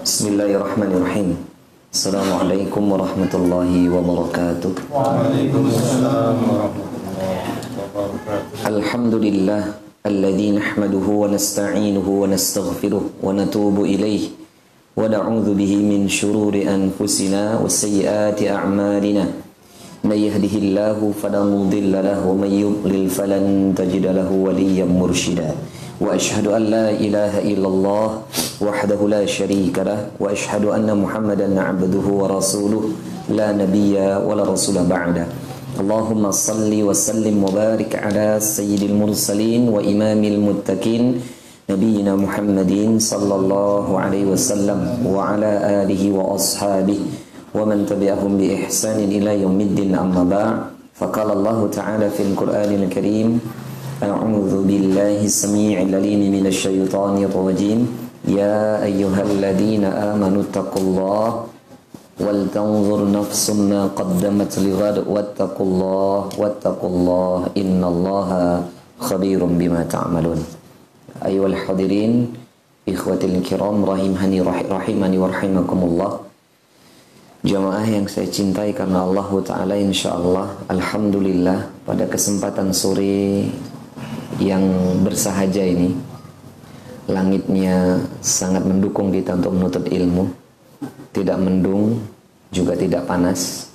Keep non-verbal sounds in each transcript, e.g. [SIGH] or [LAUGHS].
بسم الله الرحمن الرحيم السلام عليكم ورحمة الله وبركاته وعليكم السلام ورحمة الله وبركاته الحمد لله الذي نحمده ونستعينه ونستغفره ونتوب إليه ونعوذ به من شرور أنفسنا وسيئات أعمالنا من يهده الله فلا مضل له ومن يضلل فلن تجد له وليا مرشدا وأشهد أن لا إله إلا الله وحده لا شريك له وأشهد أن محمدا عبده ورسوله لا نبي ولا رسول بعده. اللهم صل وسلم وبارك على سيد المرسلين وإمام المتقين نبينا محمد صلى الله عليه وسلم وعلى آله وأصحابه ومن تبعهم بإحسان إلى يوم الدين. أما بعد فقال الله تعالى في القرآن الكريم أعوذ بالله السميع العليم من الشيطان الرجيم يا أيها الذين آمنوا اتقوا الله ولتنظر نفس ما قدمت لغد واتقوا الله واتقوا الله إن الله خبير بما تعملون أيها الحاضرين إخوتي الكرام رحمني رحمني ورحمكم الله Jamaah yang saya cintai karena Allah Ta'ala insya Allah Alhamdulillah pada kesempatan sore yang bersahaja ini Langitnya sangat mendukung kita untuk menuntut ilmu. Tidak mendung juga tidak panas.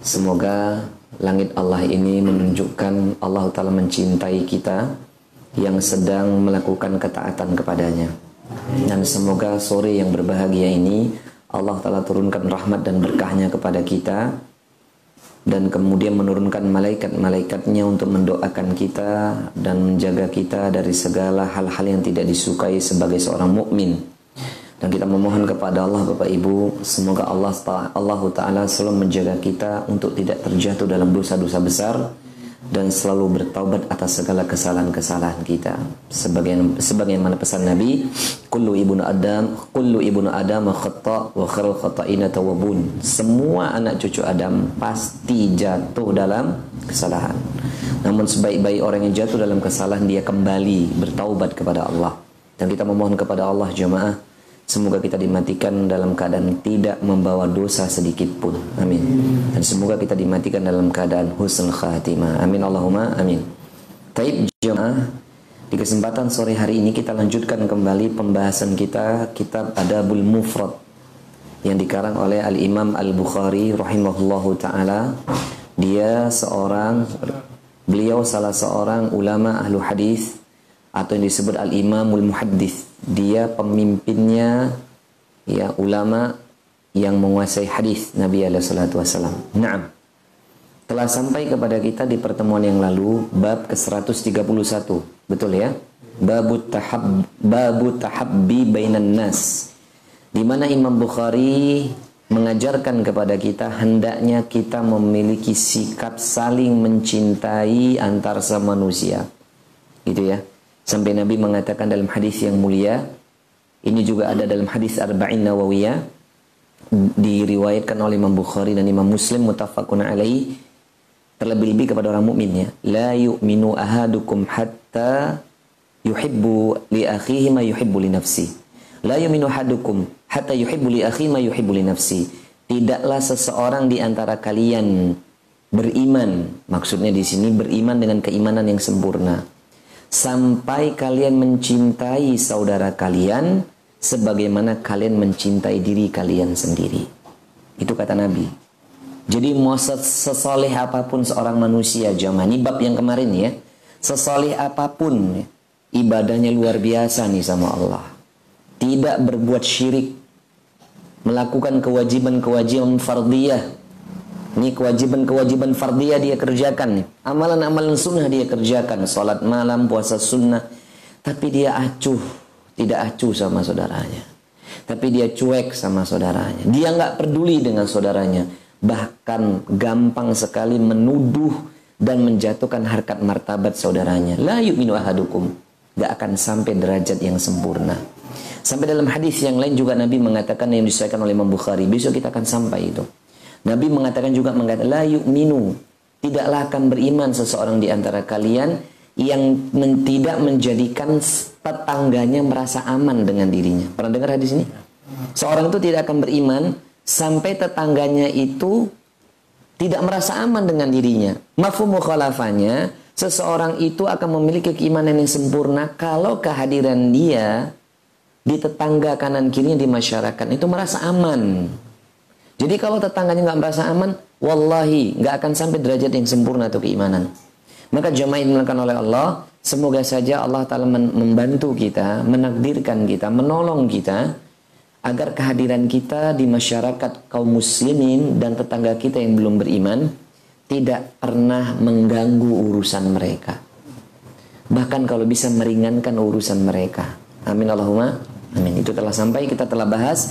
Semoga langit Allah ini menunjukkan Allah Ta'ala mencintai kita Yang sedang melakukan ketaatan kepadanya. Dan semoga sore yang berbahagia ini Allah Ta'ala turunkan rahmat dan berkahnya kepada kita dan kemudian menurunkan malaikat-malaikatnya untuk mendoakan kita dan menjaga kita dari segala hal-hal yang tidak disukai sebagai seorang mukmin. Dan kita memohon kepada Allah Bapak Ibu, semoga Allah Allah Taala selalu menjaga kita untuk tidak terjatuh dalam dosa-dosa besar dan selalu bertaubat atas segala kesalahan-kesalahan kita. Sebagaimana sebagaimana pesan Nabi, kullu ibnu Adam, kullu ibnu Adam khata wa khairul khata'ina tawabun. Semua anak cucu Adam pasti jatuh dalam kesalahan. Namun sebaik-baik orang yang jatuh dalam kesalahan dia kembali bertaubat kepada Allah. Dan kita memohon kepada Allah jemaah Semoga kita dimatikan dalam keadaan tidak membawa dosa sedikit pun. Amin. Dan semoga kita dimatikan dalam keadaan husnul khatimah. Amin Allahumma amin. Taib jemaah, di kesempatan sore hari ini kita lanjutkan kembali pembahasan kita kitab Adabul Mufrad yang dikarang oleh Al-Imam Al-Bukhari rahimahullahu taala. Dia seorang beliau salah seorang ulama ahlu hadis atau yang disebut Al-Imamul Muhaddis dia pemimpinnya ya ulama yang menguasai hadis Nabi alaihi salatu wasallam. Naam. Telah sampai kepada kita di pertemuan yang lalu bab ke-131. Betul ya? Babu tahab babu tahabbi bainan nas. Di mana Imam Bukhari mengajarkan kepada kita hendaknya kita memiliki sikap saling mencintai antar sama manusia. Gitu ya. Sampai Nabi mengatakan dalam hadis yang mulia, ini juga ada dalam hadis Arba'in Nawawiyah, diriwayatkan oleh Imam Bukhari dan Imam Muslim mutafakun alaih, terlebih-lebih kepada orang mukmin ya. La yu'minu ahadukum hatta yuhibbu li akhihi ma yuhibbu li nafsi. La yu'minu ahadukum hatta yuhibbu li akhihi ma yuhibbu li nafsi. Tidaklah seseorang di antara kalian beriman, maksudnya di sini beriman dengan keimanan yang sempurna sampai kalian mencintai saudara kalian sebagaimana kalian mencintai diri kalian sendiri. Itu kata Nabi. Jadi mau sesoleh apa pun seorang manusia zaman ini bab yang kemarin ya. Sesoleh apa pun ibadahnya luar biasa nih sama Allah. Tidak berbuat syirik. Melakukan kewajiban-kewajiban fardiyah ini kewajiban-kewajiban fardiyah dia kerjakan nih. Amalan-amalan sunnah dia kerjakan. Salat malam, puasa sunnah. Tapi dia acuh. Tidak acuh sama saudaranya. Tapi dia cuek sama saudaranya. Dia nggak peduli dengan saudaranya. Bahkan gampang sekali menuduh dan menjatuhkan harkat martabat saudaranya. La yu'minu ahadukum. Gak akan sampai derajat yang sempurna. Sampai dalam hadis yang lain juga Nabi mengatakan yang disahkan oleh Imam Bukhari. Besok kita akan sampai itu. Nabi mengatakan juga mengatakan la yu'minu tidaklah akan beriman seseorang di antara kalian yang men tidak menjadikan tetangganya merasa aman dengan dirinya. Pernah dengar hadis ini? Seorang itu tidak akan beriman sampai tetangganya itu tidak merasa aman dengan dirinya. Mafhum mukhalafahnya, seseorang itu akan memiliki keimanan yang sempurna kalau kehadiran dia di tetangga kanan kirinya di masyarakat itu merasa aman. Jadi kalau tetangganya nggak merasa aman, wallahi nggak akan sampai derajat yang sempurna atau keimanan. Maka jamaah dimuliakan oleh Allah, semoga saja Allah Ta'ala membantu kita, menakdirkan kita, menolong kita, agar kehadiran kita di masyarakat kaum muslimin dan tetangga kita yang belum beriman, tidak pernah mengganggu urusan mereka. Bahkan kalau bisa meringankan urusan mereka. Amin Allahumma. Amin. Itu telah sampai, kita telah bahas.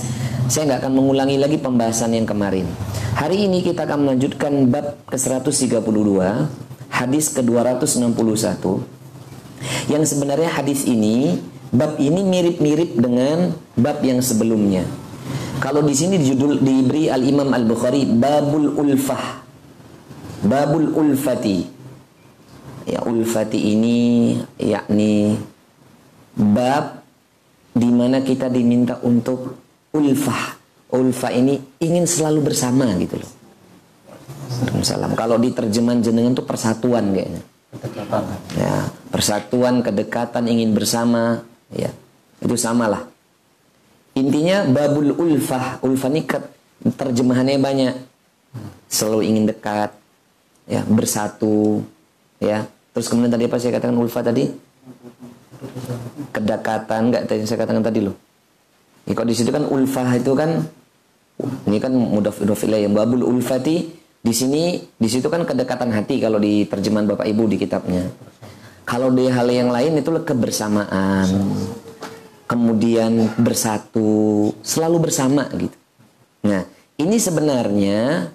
Saya nggak akan mengulangi lagi pembahasan yang kemarin. Hari ini kita akan melanjutkan bab ke-132, hadis ke-261. Yang sebenarnya hadis ini, bab ini mirip-mirip dengan bab yang sebelumnya. Kalau di sini judul diberi Al Imam Al Bukhari Babul Ulfah. Babul Ulfati. Ya ulfati ini yakni bab di mana kita diminta untuk ulfah. Ulfah ini ingin selalu bersama gitu loh. Salam. Kalau di terjemahan jenengan itu persatuan kayaknya. Ya, persatuan, kedekatan, ingin bersama, ya. Itu samalah. Intinya babul ulfah. Ulfah ini terjemahannya banyak. Selalu ingin dekat, ya, bersatu, ya. Terus kemudian tadi apa saya katakan ulfah tadi? kedekatan nggak tadi saya katakan tadi loh. Ya, kalau di situ kan ulfah itu kan ini kan mudaf yang babul ulfati di sini di situ kan kedekatan hati kalau di terjemahan Bapak Ibu di kitabnya. Kalau di hal yang lain itu kebersamaan. Kemudian bersatu, selalu bersama gitu. Nah, ini sebenarnya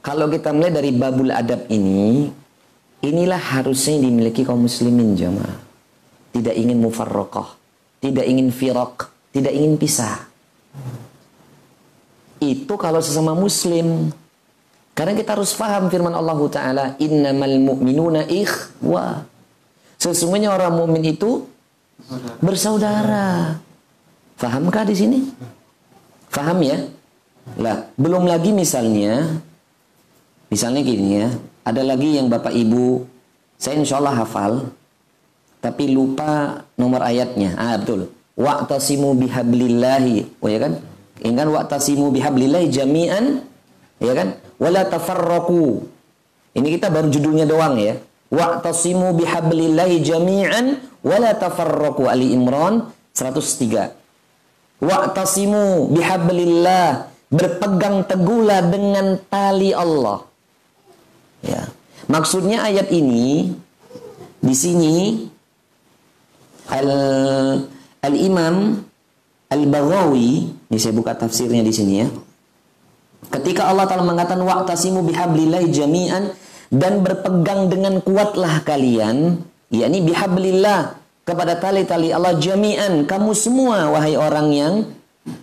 kalau kita mulai dari babul adab ini, inilah harusnya dimiliki kaum muslimin jamaah tidak ingin mufarrokoh, tidak ingin firok, tidak ingin pisah. Itu kalau sesama muslim. Karena kita harus paham firman Allah Ta'ala, Innamal mu'minuna ikhwa. Sesungguhnya orang mukmin itu bersaudara. Fahamkah di sini? Faham ya? Lah, belum lagi misalnya, misalnya gini ya, ada lagi yang bapak ibu, saya insya Allah hafal, tapi lupa nomor ayatnya. Ah betul. Wa'tasimu bihablillahi. Oh ya kan? Ingat wa'tasimu bihablillahi jami'an. Ya kan? Wala tafarraqu. Ini kita baru judulnya doang ya. Wa'tasimu bihablillahi jami'an wala tafarraqu. Ali Imran 103. Wa'tasimu bihablillah. Berpegang teguhlah dengan tali Allah. Ya. Maksudnya ayat ini di sini al al Imam al Baghawi ini saya buka tafsirnya di sini ya. Ketika Allah Taala mengatakan wa'tasimu bihablillahi jami'an dan berpegang dengan kuatlah kalian, yakni bihablillah kepada tali-tali Allah jami'an kamu semua wahai orang yang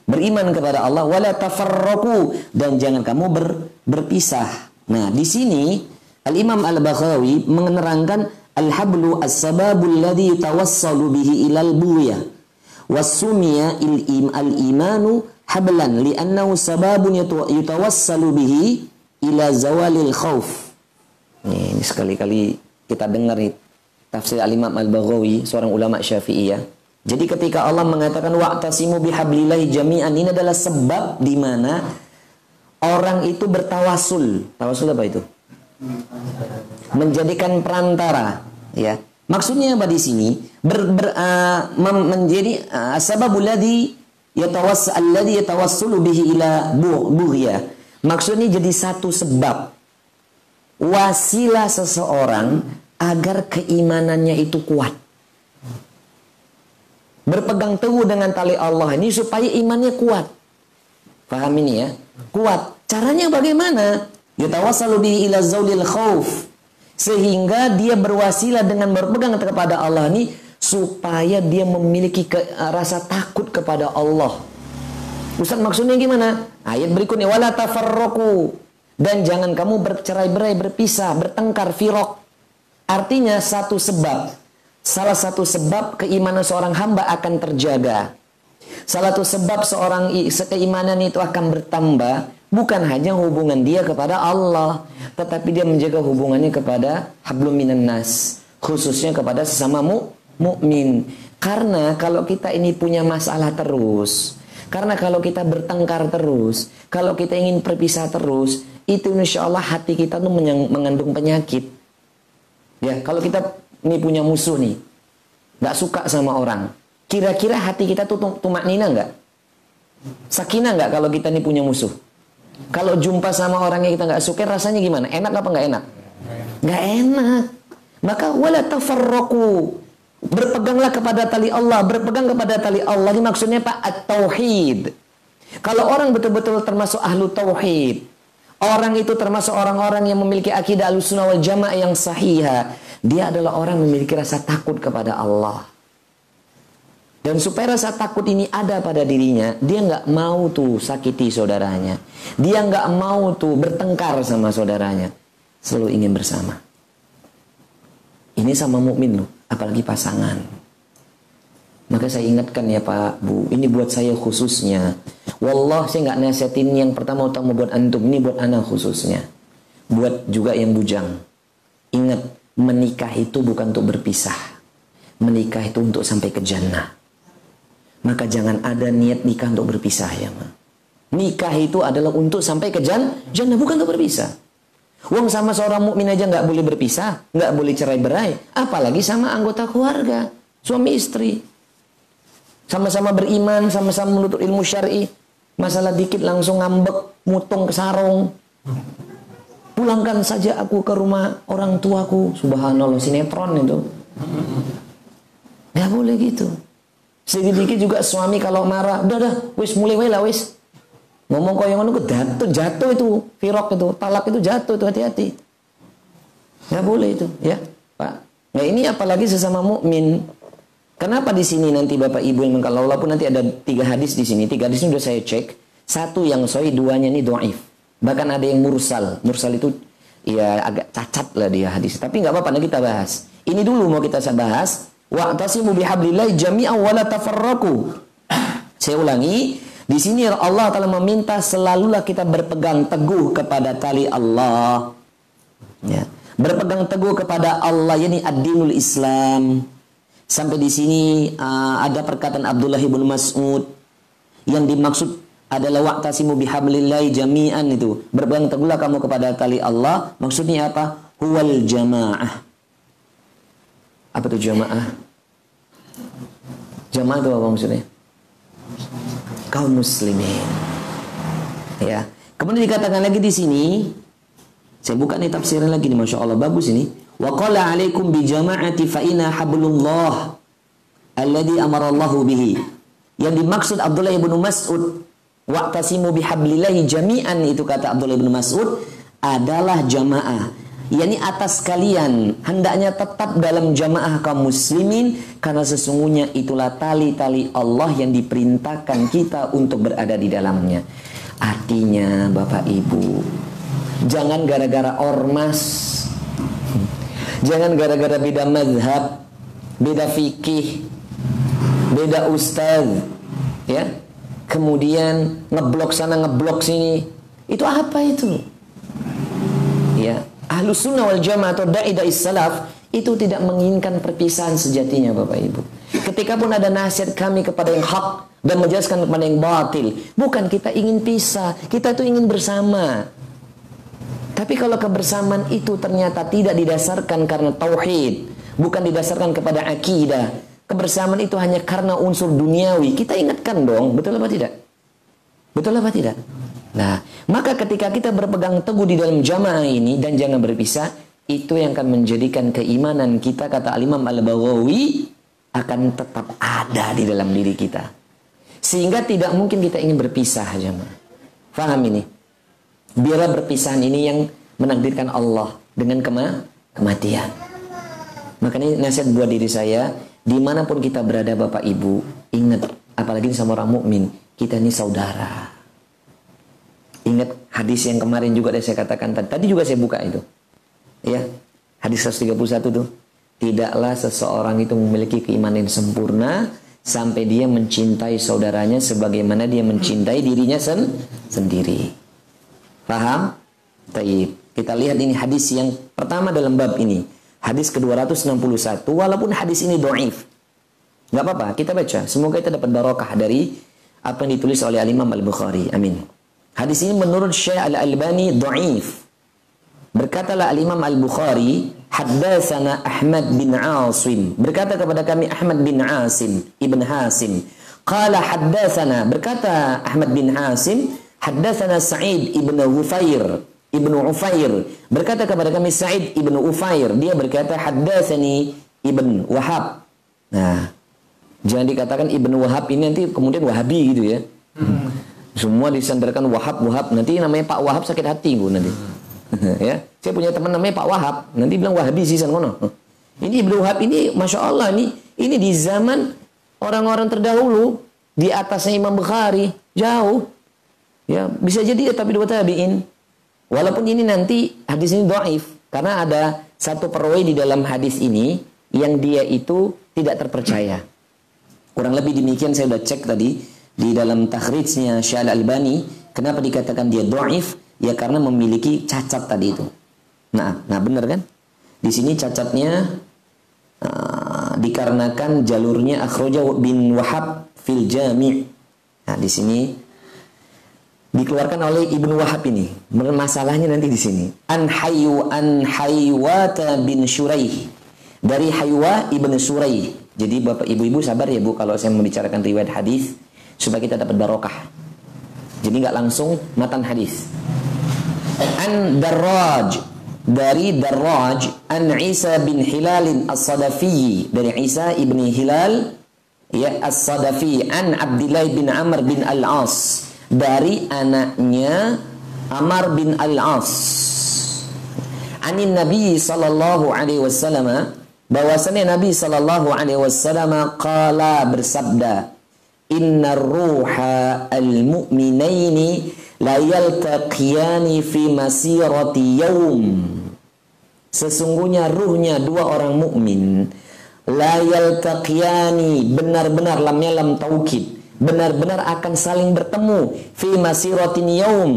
beriman kepada Allah wala tafarraqu dan jangan kamu ber, berpisah. Nah, di sini Al Imam Al Baghawi menerangkan Al-hablu as-sababu alladhi tawassalu bihi ilal buya. Wasumiya al-imanu hablan li'annahu sababun yutawassalu bihi ila zawalil khawf. Ini, sekali-kali kita dengar nih tafsir al-imam al-Baghawi, seorang ulama syafi'iyah. Jadi ketika Allah mengatakan wa'tasimu bihablillahi jami'an ini adalah sebab di mana orang itu bertawasul. Tawasul apa itu? Menjadikan perantara ya maksudnya apa di sini ber, ber, uh, menjadi uh, sababul ladzi yatawass alladhi yatawassulu bihi ila bughya. Maksudnya jadi satu sebab. Wasilah seseorang agar keimanannya itu kuat. Berpegang teguh dengan tali Allah ini supaya imannya kuat. Paham ini ya? Kuat. Caranya bagaimana? Yatawassalu bihi ila zaulil khauf sehingga dia berwasilah dengan berpegang kepada Allah ini supaya dia memiliki ke, rasa takut kepada Allah. Ustaz maksudnya gimana? Ayat berikutnya wala tafarraqu dan jangan kamu bercerai-berai, berpisah, bertengkar, firok. Artinya satu sebab, salah satu sebab keimanan seorang hamba akan terjaga. Salah satu sebab seorang keimanan itu akan bertambah bukan hanya hubungan dia kepada Allah, tetapi dia menjaga hubungannya kepada hablum minan nas, khususnya kepada sesama mu, mukmin. Karena kalau kita ini punya masalah terus, karena kalau kita bertengkar terus, kalau kita ingin berpisah terus, itu insya Allah hati kita tuh mengandung penyakit. Ya, kalau kita ini punya musuh nih, nggak suka sama orang, kira-kira hati kita tuh tumak nina nggak? Sakinah nggak kalau kita nih punya musuh? Kalau jumpa sama orang yang kita nggak suka, rasanya gimana? Enak apa nggak enak? Nggak enak. Maka wala tafarraku. Berpeganglah kepada tali Allah, berpegang kepada tali Allah. Ini maksudnya Pak at-tauhid. Kalau orang betul-betul termasuk ahlu tauhid, Orang itu termasuk orang-orang yang memiliki akidah al-sunnah wal jamaah yang sahih. Dia adalah orang yang memiliki rasa takut kepada Allah. Dan supaya rasa takut ini ada pada dirinya, dia nggak mau tuh sakiti saudaranya. Dia nggak mau tuh bertengkar sama saudaranya. Selalu ingin bersama. Ini sama mukmin loh, apalagi pasangan. Maka saya ingatkan ya Pak Bu, ini buat saya khususnya. Wallah saya nggak nasihatin yang pertama utama buat antum, ini buat anak khususnya. Buat juga yang bujang. Ingat, menikah itu bukan untuk berpisah. Menikah itu untuk sampai ke jannah. Maka jangan ada niat nikah untuk berpisah ya Ma. Nikah itu adalah untuk sampai ke jannah, bukan untuk berpisah. Uang sama seorang mukmin aja nggak boleh berpisah, nggak boleh cerai berai, apalagi sama anggota keluarga, suami istri. Sama-sama beriman, sama-sama menuntut ilmu syar'i. Masalah dikit langsung ngambek, mutung ke sarung. Pulangkan saja aku ke rumah orang tuaku. Subhanallah, sinetron itu. Gak boleh gitu. Sedikit-dikit juga suami kalau marah, udah dah, wis mulai wae lah wis. Ngomong kau yang ngono jatuh, jatuh itu, firok itu, talak itu jatuh itu hati-hati. Gak boleh itu, ya, Pak. Nah ini apalagi sesama mukmin Kenapa di sini nanti Bapak Ibu yang kalau walaupun nanti ada tiga hadis di sini, tiga hadis ini sudah saya cek, satu yang sahih, duanya ini doaif. Bahkan ada yang mursal. Mursal itu ya agak cacat lah dia hadis. Tapi nggak apa-apa, nanti kita bahas. Ini dulu mau kita bahas. Wa'tasimu bihablillahi jami'an wa la tafarraku. Saya ulangi, di sini Allah telah meminta selalulah kita berpegang teguh kepada tali Allah. Ya. Berpegang teguh kepada Allah, yakni ad-dinul Islam Sampai di sini uh, ada perkataan Abdullah bin Mas'ud yang dimaksud adalah waqtasimu bihablillahi jami'an itu. Berpegang teguhlah kamu kepada tali Allah. Maksudnya apa? Huwal jamaah. Apa itu jamaah? Jamaah itu apa maksudnya? Kaum muslimin. Ya. Kemudian dikatakan lagi di sini, saya buka nih tafsiran lagi nih, masya Allah bagus ini. Wa qala alaikum bi jama'ati fa inna hablullah alladhi amarallahu bihi. Yang dimaksud Abdullah bin Mas'ud wa'tasimu bihablillahi jami'an itu kata Abdullah bin Mas'ud adalah jamaah yakni atas kalian hendaknya tetap dalam jamaah kaum muslimin karena sesungguhnya itulah tali-tali Allah yang diperintahkan kita untuk berada di dalamnya. Artinya Bapak Ibu, jangan gara-gara ormas Jangan gara-gara beda madhab, beda fikih, beda ustaz, ya. Kemudian ngeblok sana ngeblok sini. Itu apa itu? Ahlu sunnah wal jamaah atau da'i da'i salaf itu tidak menginginkan perpisahan sejatinya Bapak Ibu. Ketika pun ada nasihat kami kepada yang hak dan menjelaskan kepada yang batil, bukan kita ingin pisah, kita itu ingin bersama. Tapi kalau kebersamaan itu ternyata tidak didasarkan karena tauhid, bukan didasarkan kepada akidah, kebersamaan itu hanya karena unsur duniawi, kita ingatkan dong, betul apa tidak? Betul apa tidak? Nah, maka ketika kita berpegang teguh di dalam jamaah ini dan jangan berpisah, itu yang akan menjadikan keimanan kita kata Al-Imam Al-Baghawi akan tetap ada di dalam diri kita. Sehingga tidak mungkin kita ingin berpisah jamaah. Faham ini? Biarlah perpisahan ini yang menakdirkan Allah dengan kema kematian. Makanya nasihat buat diri saya, di mana pun kita berada Bapak Ibu, ingat, apalagi sama orang mukmin, kita ini saudara. Ingat hadis yang kemarin juga saya katakan tadi, tadi juga saya buka itu. Ya, Hadis 131 tuh. Tidaklah seseorang itu memiliki keimanan yang sempurna sampai dia mencintai saudaranya sebagaimana dia mencintai dirinya sen sendiri. Paham? Taib. Kita lihat ini hadis yang pertama dalam bab ini. Hadis ke-261 walaupun hadis ini do'if. Gak apa-apa, kita baca. Semoga kita dapat barokah dari apa yang ditulis oleh Al-Imam Al-Bukhari. Amin. Hadis ini menurut Syekh Al-Albani do'if. Berkatalah Al-Imam Al-Bukhari, Haddathana Ahmad bin Asim. Berkata kepada kami Ahmad bin Asim, Ibn Hasim. Qala haddathana. Berkata Ahmad bin Hasim, Haddathana Sa'id ibn Hufair. Ibnu Ufair berkata kepada kami Sa'id ibnu Ufair dia berkata haddatsani Ibn Wahab nah jangan dikatakan Ibnu Wahab ini nanti kemudian Wahabi gitu ya hmm. Semua disandarkan Wahab Wahab nanti namanya Pak Wahab sakit hati bu nanti. [LAUGHS] Ya. Saya punya teman namanya Pak Wahab. Nanti bilang Wahabi sih sana ini Ibnu Wahab ini masya Allah ini ini di zaman orang-orang terdahulu di atasnya Imam Bukhari jauh. Ya bisa jadi tapi dua tabiin. Walaupun ini nanti hadis ini doaif karena ada satu perawi di dalam hadis ini yang dia itu tidak terpercaya. Kurang lebih demikian saya sudah cek tadi di dalam takhrijnya Syal Albani kenapa dikatakan dia doaif Ya karena memiliki cacat tadi itu. Nah, nah benar kan? Di sini cacatnya uh, dikarenakan jalurnya akhraja bin Wahab fil Jami'. Nah, di sini dikeluarkan oleh Ibnu Wahab ini. Masalahnya nanti di sini. An Hayyu an Haywata bin Shuraih. Dari Haywa ibnu Suraih. Jadi Bapak Ibu-ibu sabar ya Bu kalau saya membicarakan riwayat hadis supaya kita dapat barokah. Jadi nggak langsung matan hadis an Darraj dari Darraj an Isa bin Hilal As-Sadafi dari Isa ibni Hilal ya As-Sadafi an Abdullah bin Amr bin Al-As dari anaknya Amr bin Al-As anin Nabi sallallahu alaihi wasallam bahwasanya Nabi sallallahu alaihi wasallam qala bersabda inna ruha al-mu'minaini la yaltaqiyani fi masirati yaum sesungguhnya ruhnya dua orang mukmin. La yaltaqiyani benar-benar lamnya lam taukid. Benar-benar akan saling bertemu fi masiratin yaum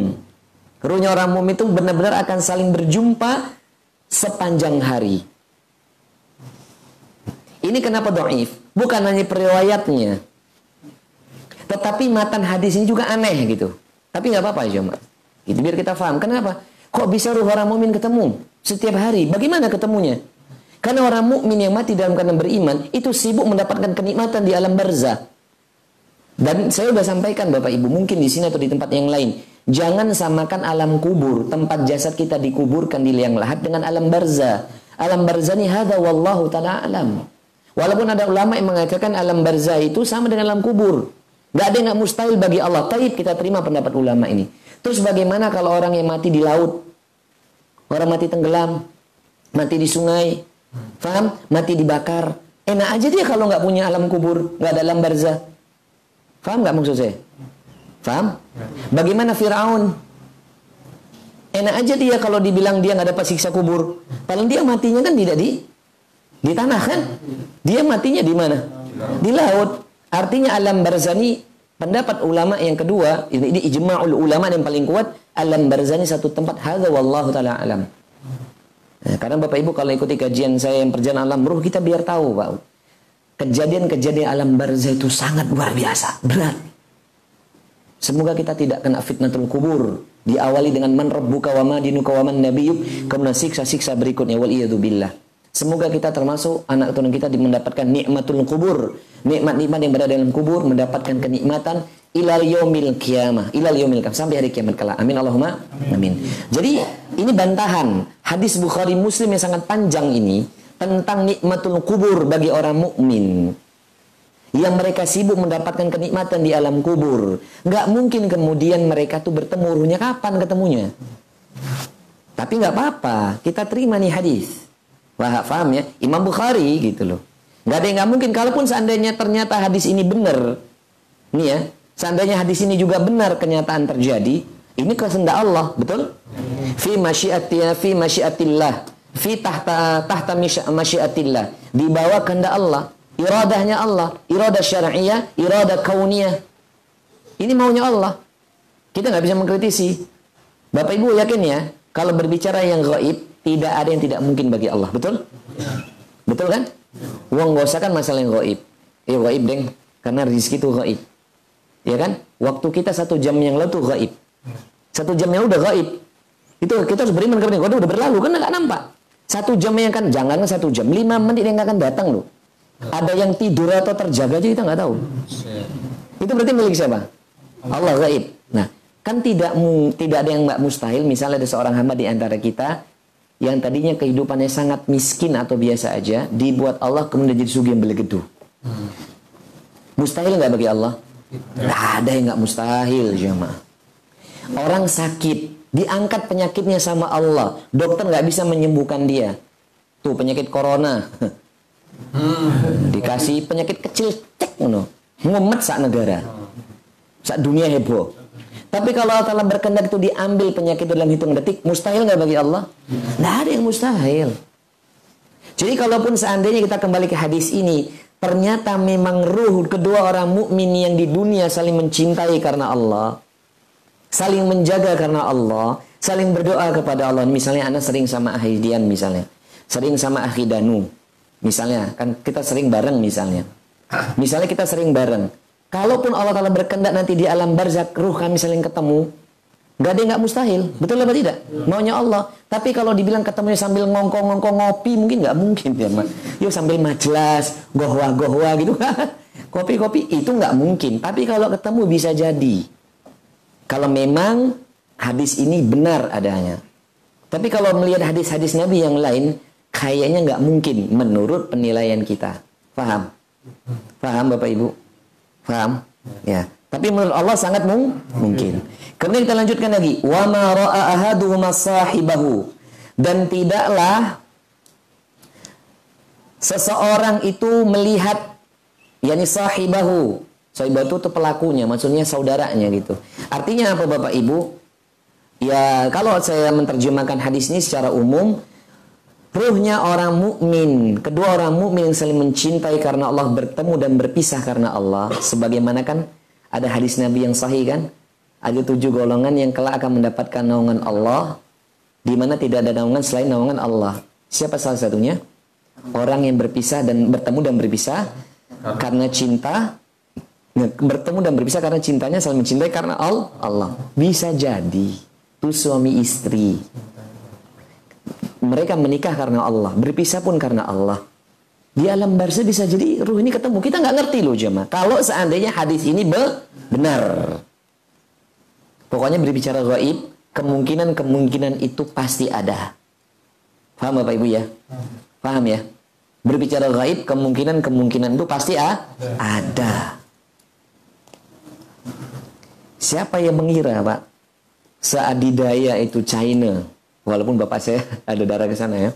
ruhnya orang mukmin itu benar-benar akan saling berjumpa sepanjang hari. Ini kenapa doif? Bukan hanya periwayatnya tetapi matan hadis ini juga aneh gitu tapi nggak apa-apa aja, Mbak. Itu biar kita paham. Kenapa? Kok bisa ruh orang mukmin ketemu setiap hari? Bagaimana ketemunya? Karena orang mukmin yang mati dalam keadaan beriman itu sibuk mendapatkan kenikmatan di alam barzah. Dan saya sudah sampaikan Bapak Ibu, mungkin di sini atau di tempat yang lain, jangan samakan alam kubur, tempat jasad kita dikuburkan di liang lahat dengan alam barzah. Alam barzah ini hada wallahu taala alam. Walaupun ada ulama yang mengatakan alam barzah itu sama dengan alam kubur. Gak ada yang gak mustahil bagi Allah. Taib kita terima pendapat ulama ini. Terus bagaimana kalau orang yang mati di laut? Orang mati tenggelam. Mati di sungai. Faham? Mati dibakar. Enak aja dia kalau nggak punya alam kubur. nggak ada alam barzah. Faham nggak maksud saya? Faham? Bagaimana Fir'aun? Enak aja dia kalau dibilang dia nggak dapat siksa kubur. Paling dia matinya kan tidak di di tanah kan? Dia matinya di mana? Di laut. Artinya alam barzani pendapat ulama yang kedua ini, ini ijma'ul ulama yang paling kuat alam barzani satu tempat hadza wallahu taala alam. Nah, karena Bapak Ibu kalau ikuti kajian saya yang perjalanan alam ruh kita biar tahu Pak. Kejadian-kejadian alam barzah itu sangat luar biasa, berat. Semoga kita tidak kena fitnatul kubur. Diawali dengan man rabbuka wa ma dinuka wa man nabiyyuk, kemudian siksa-siksa berikutnya wal billah. Semoga kita termasuk anak keturunan kita mendapatkan nikmatul kubur. Nikmat-nikmat yang berada dalam kubur mendapatkan kenikmatan ilal yaumil kiamah, ilal yaumil kiamah sampai hari kiamat kelak. Amin Allahumma amin. Jadi ini bantahan hadis Bukhari Muslim yang sangat panjang ini tentang nikmatul kubur bagi orang mukmin yang mereka sibuk mendapatkan kenikmatan di alam kubur. Nggak mungkin kemudian mereka tuh bertemu ruhnya kapan ketemunya. Tapi nggak apa-apa, kita terima nih hadis. Wah, paham ya? Imam Bukhari gitu loh. Gak ada yang nggak mungkin. Kalaupun seandainya ternyata hadis ini benar, nih ya, seandainya hadis ini juga benar kenyataan terjadi, ini kehendak Allah, betul? Fi masyiatillah, fi masyiatillah. fi tahta tahta masyiatillah di bawah kehendak Allah iradahnya Allah iradah syar'iyah iradah kauniyah ini maunya Allah kita nggak bisa mengkritisi Bapak Ibu yakin ya kalau berbicara yang gaib tidak ada yang tidak mungkin bagi Allah betul? Betul kan? Uang gak usah kan masalah yang gaib eh gaib deng. Karena rezeki itu gaib ya kan? Waktu kita satu jam yang lalu tuh gaib satu jam yang udah gaib itu kita harus beriman kepada udah berlalu kan nggak nampak. Satu jam yang kan jangan satu jam, lima menit yang akan datang loh. Ada yang tidur atau terjaga aja kita nggak tahu. Itu berarti milik siapa? Allah gaib. Nah, kan tidak tidak ada yang nggak mustahil. Misalnya ada seorang hamba di antara kita yang tadinya kehidupannya sangat miskin atau biasa aja, dibuat Allah kemudian jadi sugih yang belegedu. Mustahil nggak bagi Allah? Tidak ada yang nggak mustahil, jemaah. Orang sakit, Diangkat penyakitnya sama Allah. Dokter nggak bisa menyembuhkan dia. Tuh penyakit corona. Dikasih penyakit kecil cek ngono. Ngumet sak negara. Sak dunia heboh. Tapi kalau Allah Ta'ala berkehendak itu diambil penyakit dalam hitung detik, mustahil nggak bagi Allah? Nggak ada yang mustahil. Jadi kalaupun seandainya kita kembali ke hadis ini, ternyata memang ruh kedua orang mukmin yang di dunia saling mencintai karena Allah, saling menjaga karena Allah, saling berdoa kepada Allah. Misalnya Anda sering sama Ahidian misalnya, sering sama Ahidanu. Misalnya, kan kita sering bareng misalnya. Misalnya kita sering bareng. Kalaupun Allah Ta'ala berkendak nanti di alam barzak, ruh kami saling ketemu, Gak ada yang gak mustahil. Betul apa tidak? Maunya Allah. Tapi kalau dibilang ketemunya sambil ngongkong-ngongkong ngopi, mungkin gak mungkin ya, Mak. Yuk sambil majelas, gohwa-gohwa gitu. [LAUGHS] Kopi-kopi itu gak mungkin. Tapi kalau ketemu bisa jadi. Kalau memang hadis ini benar adanya. Tapi kalau melihat hadis-hadis Nabi yang lain, kayaknya nggak mungkin menurut penilaian kita. Faham? Faham Bapak Ibu? Faham? Ya. Tapi menurut Allah sangat mung mungkin. Kemudian kita lanjutkan lagi. Wa ma ra'a ahaduhuma sahibahu. Dan tidaklah seseorang itu melihat yakni sahibahu Soibah itu pelakunya, maksudnya saudaranya gitu. Artinya apa Bapak Ibu? Ya kalau saya menerjemahkan hadis ini secara umum, ruhnya orang mukmin, kedua orang mukmin yang saling mencintai karena Allah bertemu dan berpisah karena Allah. Sebagaimana kan ada hadis Nabi yang sahih kan? Ada tujuh golongan yang kelak akan mendapatkan naungan Allah, di mana tidak ada naungan selain naungan Allah. Siapa salah satunya? Orang yang berpisah dan bertemu dan berpisah karena cinta bertemu dan berpisah karena cintanya saling mencintai karena Allah. Bisa jadi itu suami istri. Mereka menikah karena Allah, berpisah pun karena Allah. Di alam barzah bisa jadi ruh ini ketemu. Kita nggak ngerti loh jemaah. Kalau seandainya hadis ini benar. Pokoknya berbicara gaib, kemungkinan-kemungkinan itu pasti ada. Paham Bapak Ibu ya? Paham ya? Berbicara gaib, kemungkinan-kemungkinan itu pasti ah, ada. Siapa yang mengira, Pak? Seadidaya itu China. Walaupun Bapak saya [LAUGHS] ada darah ke sana ya.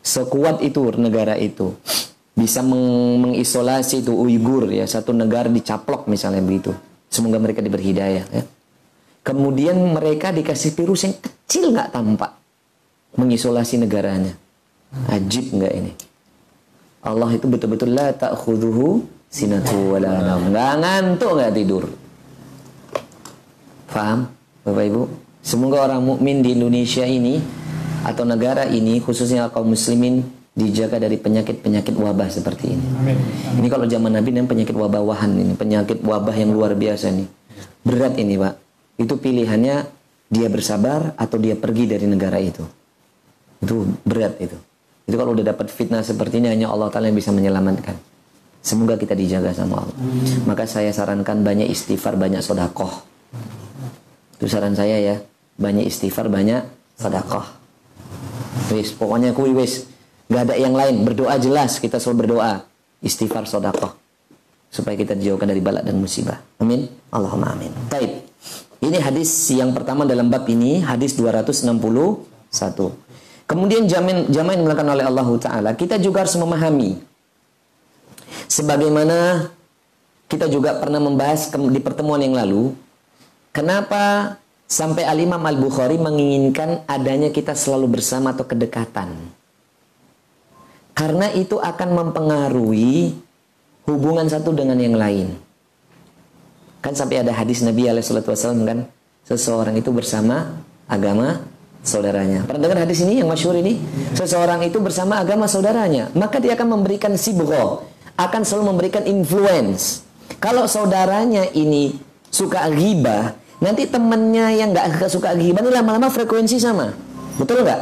Sekuat itu negara itu. Bisa meng mengisolasi itu Uighur ya. Satu negara dicaplok misalnya begitu. Semoga mereka diberi hidayah ya. Kemudian mereka dikasih virus yang kecil nggak tampak. Mengisolasi negaranya. Ajib nggak ini? Allah itu betul-betul la ta'khudhuhu sinatu wala Nggak ngantuk nggak tidur. Faham, Bapak Ibu? Semoga orang mukmin di Indonesia ini atau negara ini khususnya kaum muslimin dijaga dari penyakit-penyakit wabah seperti ini. Amin. Ini kalau zaman Nabi ini penyakit wabah wahan ini, penyakit wabah yang luar biasa nih. Berat ini, Pak. Itu pilihannya dia bersabar atau dia pergi dari negara itu. Itu berat itu. Itu kalau udah dapat fitnah seperti ini hanya Allah Taala yang bisa menyelamatkan. Semoga kita dijaga sama Allah. Maka saya sarankan banyak istighfar, banyak sodakoh itu saran saya ya. Banyak istighfar, banyak sedekah. Wis, pokoknya kui wis. Gak ada yang lain. Berdoa jelas. Kita selalu berdoa. Istighfar, sedekah. Supaya kita dijauhkan dari balak dan musibah. Amin. Allahumma amin. Baik. Ini hadis yang pertama dalam bab ini. Hadis 261. Kemudian jamin yang dilakukan oleh Allah Ta'ala. Kita juga harus memahami. Sebagaimana kita juga pernah membahas di pertemuan yang lalu Kenapa sampai Al-Imam Al-Bukhari menginginkan adanya kita selalu bersama atau kedekatan? Karena itu akan mempengaruhi hubungan satu dengan yang lain. Kan sampai ada hadis Nabi SAW kan, seseorang itu bersama agama saudaranya. Pernah dengar hadis ini yang masyhur ini? Seseorang itu bersama agama saudaranya, maka dia akan memberikan sibgho, akan selalu memberikan influence. Kalau saudaranya ini suka ghibah, nanti temannya yang nggak suka ghibah ini lama-lama frekuensi sama. Betul nggak?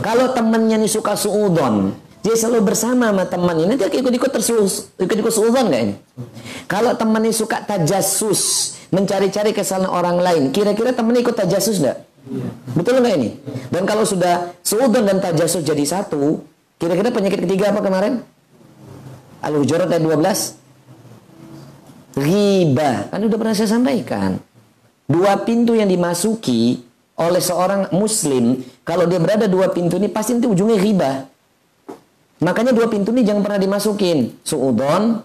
Kalau temannya ini suka suudon, dia selalu bersama sama temannya. Nanti ikut-ikut tersus, ikut-ikut suudon nggak ini? Kalau temannya suka tajasus, mencari-cari kesalahan orang lain, kira-kira temannya ikut tajasus nggak? Betul nggak ini? Dan kalau sudah suudon dan tajasus jadi satu, kira-kira penyakit ketiga apa kemarin? Al-Hujurat ayat 12 riba. Kan udah pernah saya sampaikan. Dua pintu yang dimasuki oleh seorang muslim, kalau dia berada dua pintu ini pasti nanti ujungnya riba. Makanya dua pintu ini jangan pernah dimasukin. Suudon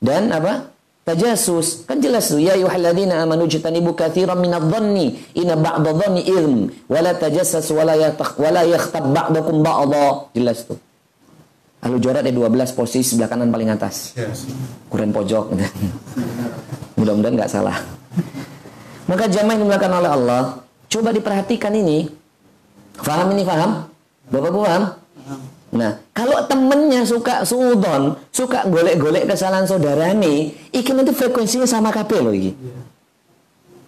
dan apa? Tajasus. Kan jelas tuh. Ya ayuhalladzina amanu jitanibu kathiran minadh-dhanni inna ba'da dhanni ilm wa la tajassas wa la yakhtab ba'dakum ba'dha. Jelas tuh. Al-Hujurat ada 12 posisi sebelah kanan paling atas. Kuren pojok. [LAUGHS] Mudah-mudahan nggak salah. Maka jamaah yang dimulakan oleh Allah, coba diperhatikan ini. Faham ini faham? Bapak paham? Nah, kalau temennya suka suudon, suka golek-golek kesalahan saudara nih, ikan itu frekuensinya sama kabel loh iki.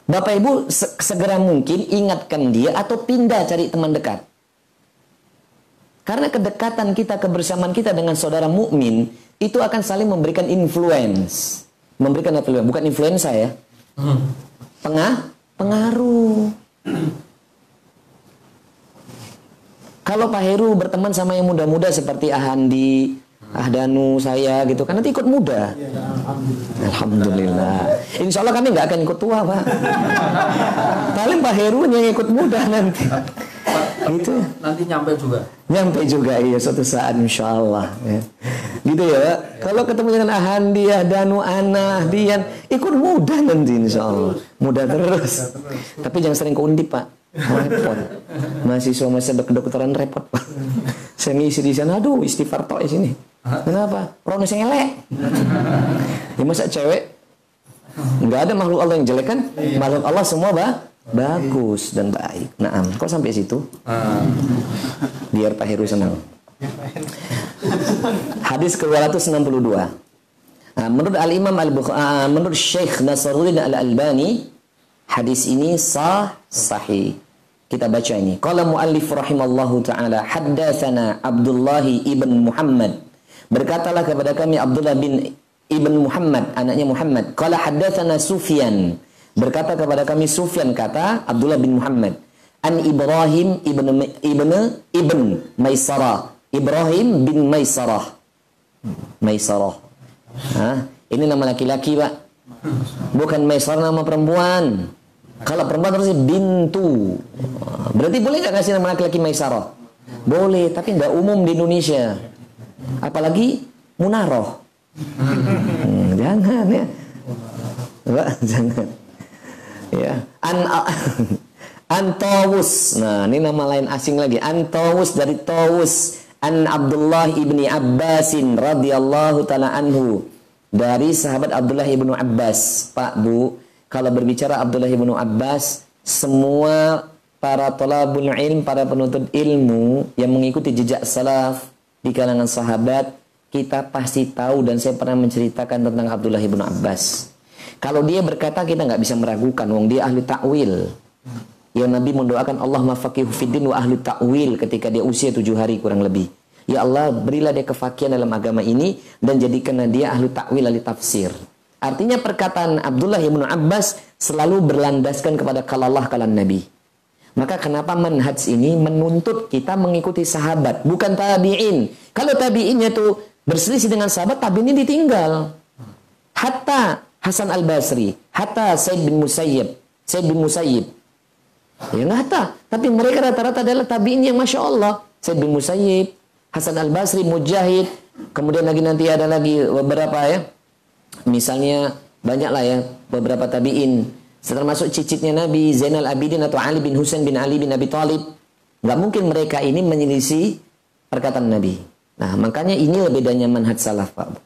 Bapak Ibu segera mungkin ingatkan dia atau pindah cari teman dekat. Karena kedekatan kita, kebersamaan kita dengan saudara mukmin itu akan saling memberikan influence. Memberikan influence, bukan influenza ya. Pengah, pengaruh. Kalau Pak Heru berteman sama yang muda-muda seperti Ahandi, Ahdanu saya gitu kan nanti ikut muda. Alhamdulillah. Insya Allah kami nggak akan ikut tua pak. Paling Pak Heru yang ikut muda nanti gitu nanti nyampe juga. Nyampe juga iya suatu saat insya Allah ya. gitu ya Pak. Kalau ketemu dengan Ahandiah Danu Ana Dian ikut mudah nanti insya Allah mudah terus. tapi jangan sering ke undip Pak. Repot. Mahasiswa masa kedokteran repot Pak. Saya ngisi di sana aduh istighfar tok di sini. Kenapa? Rono elek. Ya masa cewek? Nggak ada makhluk Allah yang jelek kan? Makhluk Allah semua bah bagus dan baik. Nah, kok sampai situ? Biar Pak Heru senang. Hadis ke-262. Nah, menurut Al-Imam al uh, menurut Syekh Nasruddin Al-Albani, hadis ini sah sahih. Kita baca ini. Qala muallif rahimallahu taala haddatsana Abdullah ibn Muhammad. Berkatalah kepada kami Abdullah bin ibn Muhammad, anaknya Muhammad. Qala haddatsana Sufyan Berkata kepada kami Sufyan kata Abdullah bin Muhammad an Ibrahim ibn ibn ibn Maisarah. Ibrahim bin Maisarah. Maisarah. Hah? Ini nama laki-laki, Pak. Bukan Maisarah nama perempuan. Kalau perempuan terus bintu. Berarti boleh nggak kasih nama laki-laki Maisarah? Boleh, tapi nggak umum di Indonesia. Apalagi Munaroh. Hmm, jangan ya. Pak, [LAUGHS] jangan ya an [LAUGHS] Antawus. Nah, ini nama lain asing lagi. Antawus dari Tawus. An Abdullah ibni Abbasin radhiyallahu taala anhu. Dari sahabat Abdullah ibnu Abbas. Pak, Bu, kalau berbicara Abdullah ibnu Abbas, semua para tolabul ilm, para penuntut ilmu yang mengikuti jejak salaf di kalangan sahabat, kita pasti tahu dan saya pernah menceritakan tentang Abdullah ibnu Abbas. Kalau dia berkata kita nggak bisa meragukan, wong dia ahli takwil. Ya Nabi mendoakan Allah mafakihu fiddin wa ahli takwil ketika dia usia tujuh hari kurang lebih. Ya Allah berilah dia kefakian dalam agama ini dan jadikan dia ahli takwil ahli tafsir. Artinya perkataan Abdullah bin Abbas selalu berlandaskan kepada kalallah kalan Nabi. Maka kenapa manhaj ini menuntut kita mengikuti sahabat, bukan tabi'in. Kalau tabi'innya tuh berselisih dengan sahabat, tabi'in ditinggal. Hatta Hasan Al-Basri, Hatta Said bin Musayyib, Said bin Musayyib. Ya nggak Hatta, tapi mereka rata-rata adalah tabi'in yang Masya Allah. Said bin Musayyib, Hasan Al-Basri, Mujahid, kemudian lagi nanti ada lagi beberapa ya. Misalnya banyak lah ya beberapa tabi'in. Termasuk cicitnya Nabi Zainal Abidin atau Ali bin Husain bin Ali bin Abi Talib. Nggak mungkin mereka ini menyelisih perkataan Nabi. Nah, makanya ini bedanya manhaj salaf, Pak.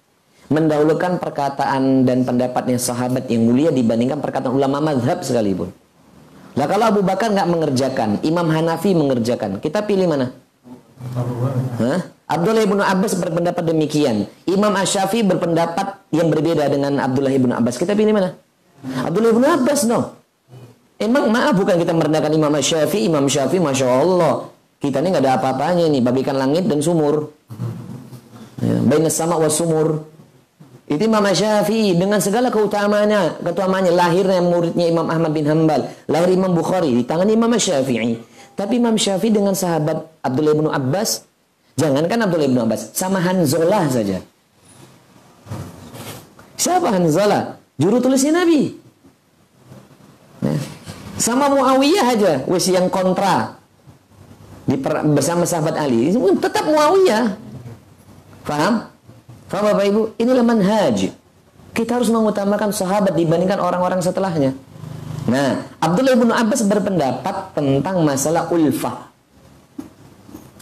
Mendahulukan perkataan dan pendapatnya sahabat yang mulia dibandingkan perkataan ulama mazhab sekalipun. Nah, kalau Abu Bakar nggak mengerjakan, Imam Hanafi mengerjakan, kita pilih mana? Hah? Abdullah ibnu Abbas berpendapat demikian. Imam Asyafi berpendapat yang berbeda dengan Abdullah ibnu Abbas. Kita pilih mana? Abdullah ibnu Abbas, no. Emang maaf bukan kita merendahkan Imam Syafi'i, Imam Syafi'i Masya Allah. Kita ini nggak ada apa-apanya nih, bagikan langit dan sumur. Ya, sama was sumur. Itu Imam Syafi'i dengan segala keutamaannya, keutamaannya lahirnya muridnya Imam Ahmad bin Hambal, lahir Imam Bukhari di tangan Imam Syafi'i. Tapi Imam Syafi'i dengan sahabat Abdullah bin Abbas, jangankan Abdullah bin Abbas, sama Hanzalah saja. Siapa Hanzalah? Juru tulisnya Nabi. Ya. Sama Muawiyah aja, wis yang kontra. Di bersama sahabat Ali, tetap Muawiyah. Paham? Paham Bapak Ibu? Inilah manhaj. Kita harus mengutamakan sahabat dibandingkan orang-orang setelahnya. Nah, Abdullah bin Abbas berpendapat tentang masalah ulfah.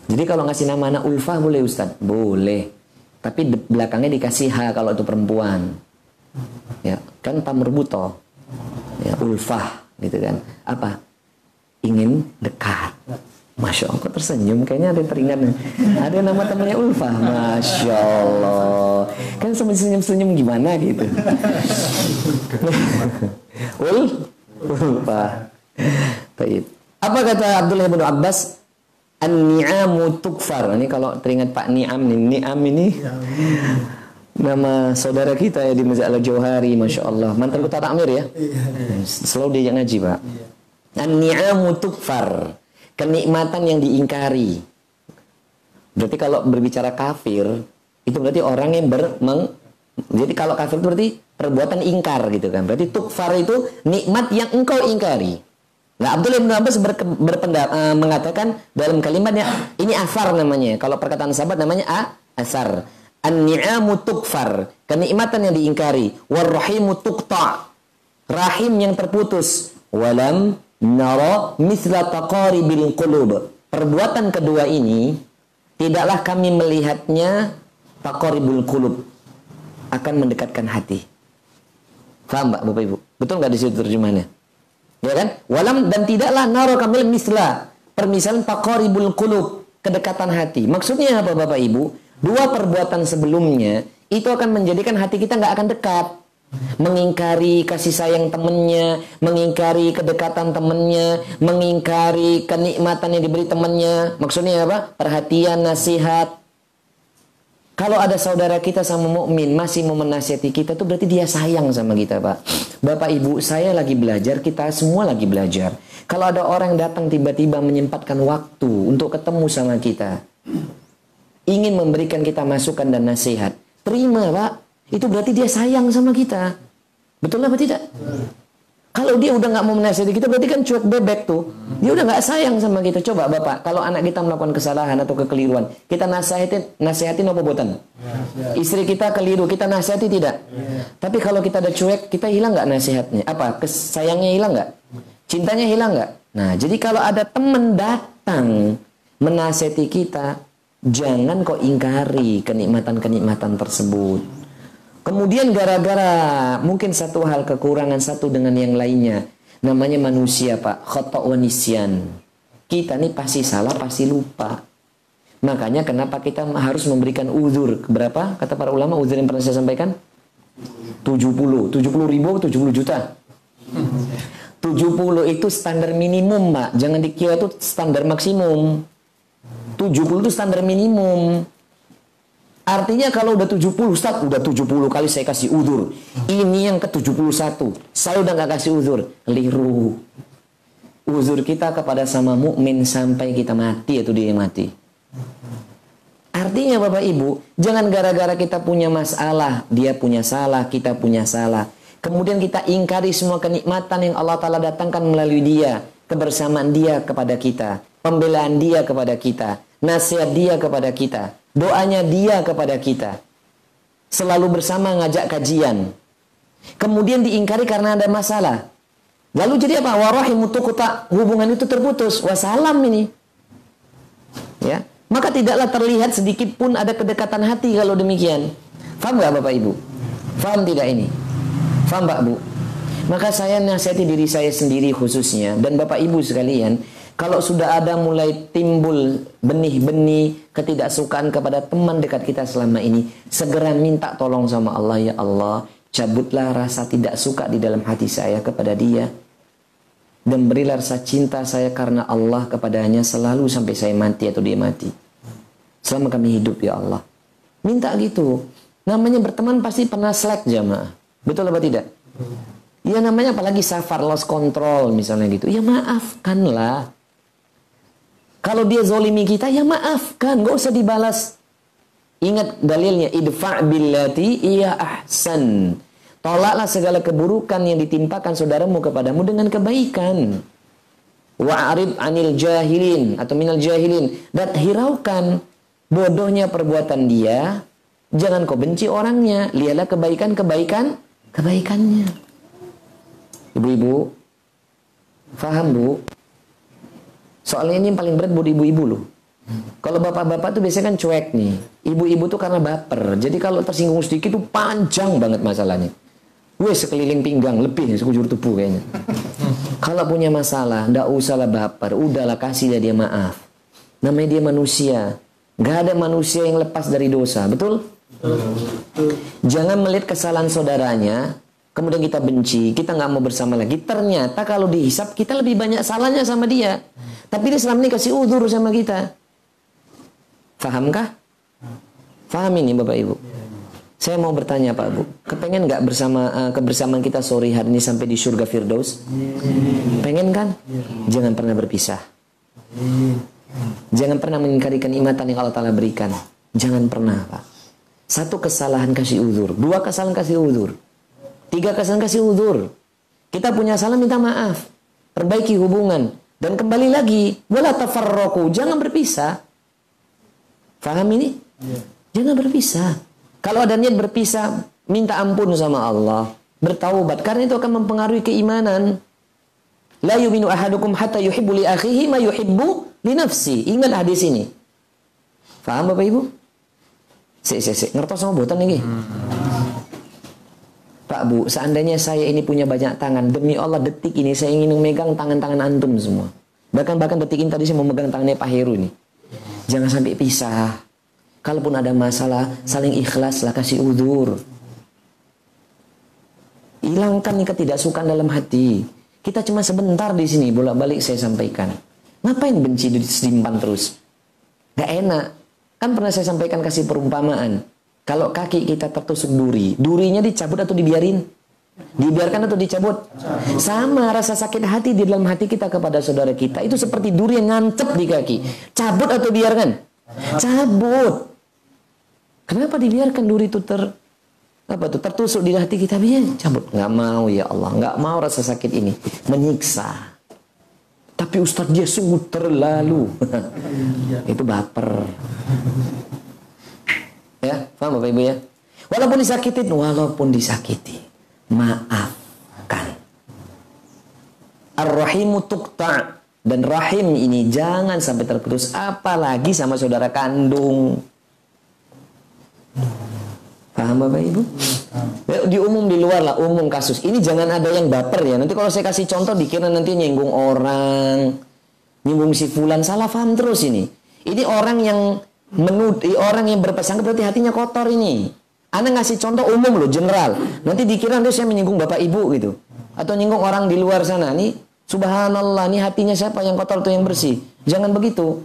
Jadi kalau ngasih nama anak ulfah boleh Ustaz? Boleh. Tapi belakangnya dikasih H kalau itu perempuan. Ya, kan tamurbuto. Ya, ulfah gitu kan apa ingin dekat Masya Allah, kok tersenyum? Kayaknya ada yang teringat nih. Ada yang nama temannya Ulfa. Masya Allah. Kan senyum-senyum gimana gitu. [LAUGHS] Ul? Ulfa. Baik. Apa kata Abdullah bin Abbas? An-ni'amu tukfar. Ini kalau teringat Pak Ni'am nih. Ni'am ini nama saudara kita ya di Masjid Al-Jauhari, Masya Allah. Mantan Kota Takmir ya? Iya. Selalu diajak ngaji, Pak. An-ni'amu tukfar. Kenikmatan yang diingkari. Berarti kalau berbicara kafir, itu berarti orang yang bermeng... Jadi kalau kafir itu berarti perbuatan ingkar gitu kan. Berarti tukfar itu nikmat yang engkau ingkari. Nah Abdullah bin Abbas ber, berpendapat uh, mengatakan dalam kalimatnya ini asar namanya. Kalau perkataan sahabat namanya a asar. An-ni'amu tukfar. Kenikmatan yang diingkari. Warrahimu tukta. Rahim yang terputus. Walam nara misla taqaribil qulub. Perbuatan kedua ini tidaklah kami melihatnya taqaribul qulub akan mendekatkan hati. Faham Mbak Bapak Ibu? Betul nggak di situ terjemahannya? Ya kan? Walam dan tidaklah nara kamil misla permisalan taqaribul qulub kedekatan hati. Maksudnya apa Bapak Ibu? dua perbuatan sebelumnya itu akan menjadikan hati kita nggak akan dekat mengingkari kasih sayang temennya, mengingkari kedekatan temennya, mengingkari kenikmatan yang diberi temennya. Maksudnya apa? Perhatian, nasihat. Kalau ada saudara kita sama mukmin masih mau menasihati kita tuh berarti dia sayang sama kita, Pak. Bapak Ibu, saya lagi belajar, kita semua lagi belajar. Kalau ada orang datang tiba-tiba menyempatkan waktu untuk ketemu sama kita, ingin memberikan kita masukan dan nasihat, terima pak. Itu berarti dia sayang sama kita. Betul apa tidak? Kalau dia udah nggak mau menasihati kita, berarti kan cuek bebek tuh. Dia udah nggak sayang sama kita. Coba bapak, kalau anak kita melakukan kesalahan atau kekeliruan, kita nasihatin, nasihatin apa buatan? Istri kita keliru, kita nasihati tidak? Tapi kalau kita ada cuek, kita hilang nggak nasihatnya? Apa? Kesayangnya hilang nggak? Cintanya hilang nggak? Nah, jadi kalau ada teman datang menasihati kita, Jangan kau ingkari kenikmatan-kenikmatan tersebut. Kemudian gara-gara mungkin satu hal kekurangan satu dengan yang lainnya. Namanya manusia pak. Khotok wanisian. Kita nih pasti salah, pasti lupa. Makanya kenapa kita harus memberikan uzur. Berapa kata para ulama uzur yang pernah saya sampaikan? 70. 70 ribu 70 juta? 70 itu standar minimum, Pak. Jangan dikira itu standar maksimum. 70 itu standar minimum. Artinya kalau udah 70 Ustaz, udah 70 kali saya kasih uzur. Ini yang ke-71. Saya udah nggak kasih uzur. Keliru. Uzur kita kepada sama mukmin sampai kita mati atau dia mati. Artinya Bapak Ibu, jangan gara-gara kita punya masalah, dia punya salah, kita punya salah. Kemudian kita ingkari semua kenikmatan yang Allah Ta'ala datangkan melalui dia. Kebersamaan dia kepada kita. Pembelaan dia kepada kita nasihat dia kepada kita, doanya dia kepada kita. Selalu bersama ngajak kajian. Kemudian diingkari karena ada masalah. Lalu jadi apa? Warahimu tukuta. Hubungan itu terputus. Wasalam ini. Ya. Maka tidaklah terlihat sedikit pun ada kedekatan hati kalau demikian. Faham nggak Bapak Ibu? Faham tidak ini? Faham Pak Bu? Maka saya nasihati diri saya sendiri khususnya dan Bapak Ibu sekalian, kalau sudah ada mulai timbul benih-benih ketidaksukaan kepada teman dekat kita selama ini, segera minta tolong sama Allah ya Allah, cabutlah rasa tidak suka di dalam hati saya kepada dia dan berilah rasa cinta saya karena Allah kepadanya selalu sampai saya mati atau dia mati. Selama kami hidup ya Allah. Minta gitu. Namanya berteman pasti pernah slack jamaah. Betul apa tidak? Ya namanya apalagi safar lost control misalnya gitu. Ya maafkanlah. Kalau dia zolimi kita ya maafkan. Gak usah dibalas. Ingat dalilnya. Idfa' billati iya ahsan. Tolaklah segala keburukan yang ditimpakan saudaramu kepadamu dengan kebaikan. Wa'arid anil jahilin atau minal jahilin dan hiraukan bodohnya perbuatan dia. Jangan kau benci orangnya, lihatlah kebaikan-kebaikan kebaikannya. Ibu-ibu, faham bu? Soalnya ini yang paling berat buat ibu-ibu loh. Kalau bapak-bapak tuh biasanya kan cuek nih. Ibu-ibu tuh karena baper. Jadi kalau tersinggung sedikit tuh panjang banget masalahnya. Wes sekeliling pinggang lebih sekujur tubuh kayaknya. [LAUGHS] Kalau punya masalah, ndak usahlah baper, udahlah kasih dia, dia maaf. Namanya dia manusia. Gak ada manusia yang lepas dari dosa, betul? Jangan melihat kesalahan saudaranya, kemudian kita benci, kita nggak mau bersama lagi. Ternyata kalau dihisap kita lebih banyak salahnya sama dia. Tapi dia selama ini kasih udur sama kita. Fahamkah? Faham ini Bapak Ibu? Saya mau bertanya Pak Bu, kepengen nggak bersama uh, kebersamaan kita sore hari ini sampai di surga Firdaus? Pengen kan? Jangan pernah berpisah. Jangan pernah mengingkari kenikmatan yang Allah Taala berikan. Jangan pernah Pak. Satu kesalahan kasih udur, dua kesalahan kasih udur, tiga kesalahan kasih udur. Kita punya salah minta maaf, perbaiki hubungan dan kembali lagi. Wala tafarroku, jangan berpisah. Faham ini? Jangan berpisah. Kalau ada niat berpisah, minta ampun sama Allah, bertaubat karena itu akan mempengaruhi keimanan. La yuminu ahadukum hatta yuhibbu li akhihi ma yuhibbu li nafsi. Ingat hadis ini. Faham Bapak Ibu? Si, si, si. Ngertos sama botan ini? Pak Bu, seandainya saya ini punya banyak tangan, demi Allah detik ini saya ingin memegang tangan-tangan antum semua. Bahkan bahkan detik ini tadi saya memegang tangannya Pak Heru ini. Jangan sampai pisah. Kalaupun ada masalah, saling ikhlaslah kasih udur. Hilangkan nih ketidaksukaan dalam hati. Kita cuma sebentar di sini, bolak-balik saya sampaikan. Ngapain benci disimpan terus? Gak enak. Kan pernah saya sampaikan kasih perumpamaan. Kalau kaki kita tertusuk duri, durinya dicabut atau dibiarin? Dibiarkan atau dicabut? Sama rasa sakit hati di dalam hati kita kepada saudara kita. Itu seperti duri yang ngancep di kaki. Cabut atau biarkan? Cabut. Kenapa dibiarkan duri itu ter apa tuh tertusuk di hati kita biar cabut nggak mau ya Allah nggak mau rasa sakit ini menyiksa tapi Ustadz dia sungguh terlalu [LAUGHS] itu baper ya paham bapak ibu ya walaupun disakitin walaupun disakiti maafkan ar-rahimu tukta dan rahim ini jangan sampai terputus apalagi sama saudara kandung Paham Bapak Ibu? Ya, di umum di luar lah, umum kasus. Ini jangan ada yang baper ya. Nanti kalau saya kasih contoh dikira nanti nyinggung orang, nyinggung si fulan salah paham terus ini. Ini orang yang menudi orang yang berpesan berarti hatinya kotor ini. Anda ngasih contoh umum loh, general. Nanti dikira nanti saya menyinggung Bapak Ibu gitu. Atau nyinggung orang di luar sana. Nih, subhanallah, nih hatinya siapa yang kotor tuh yang bersih. Jangan begitu.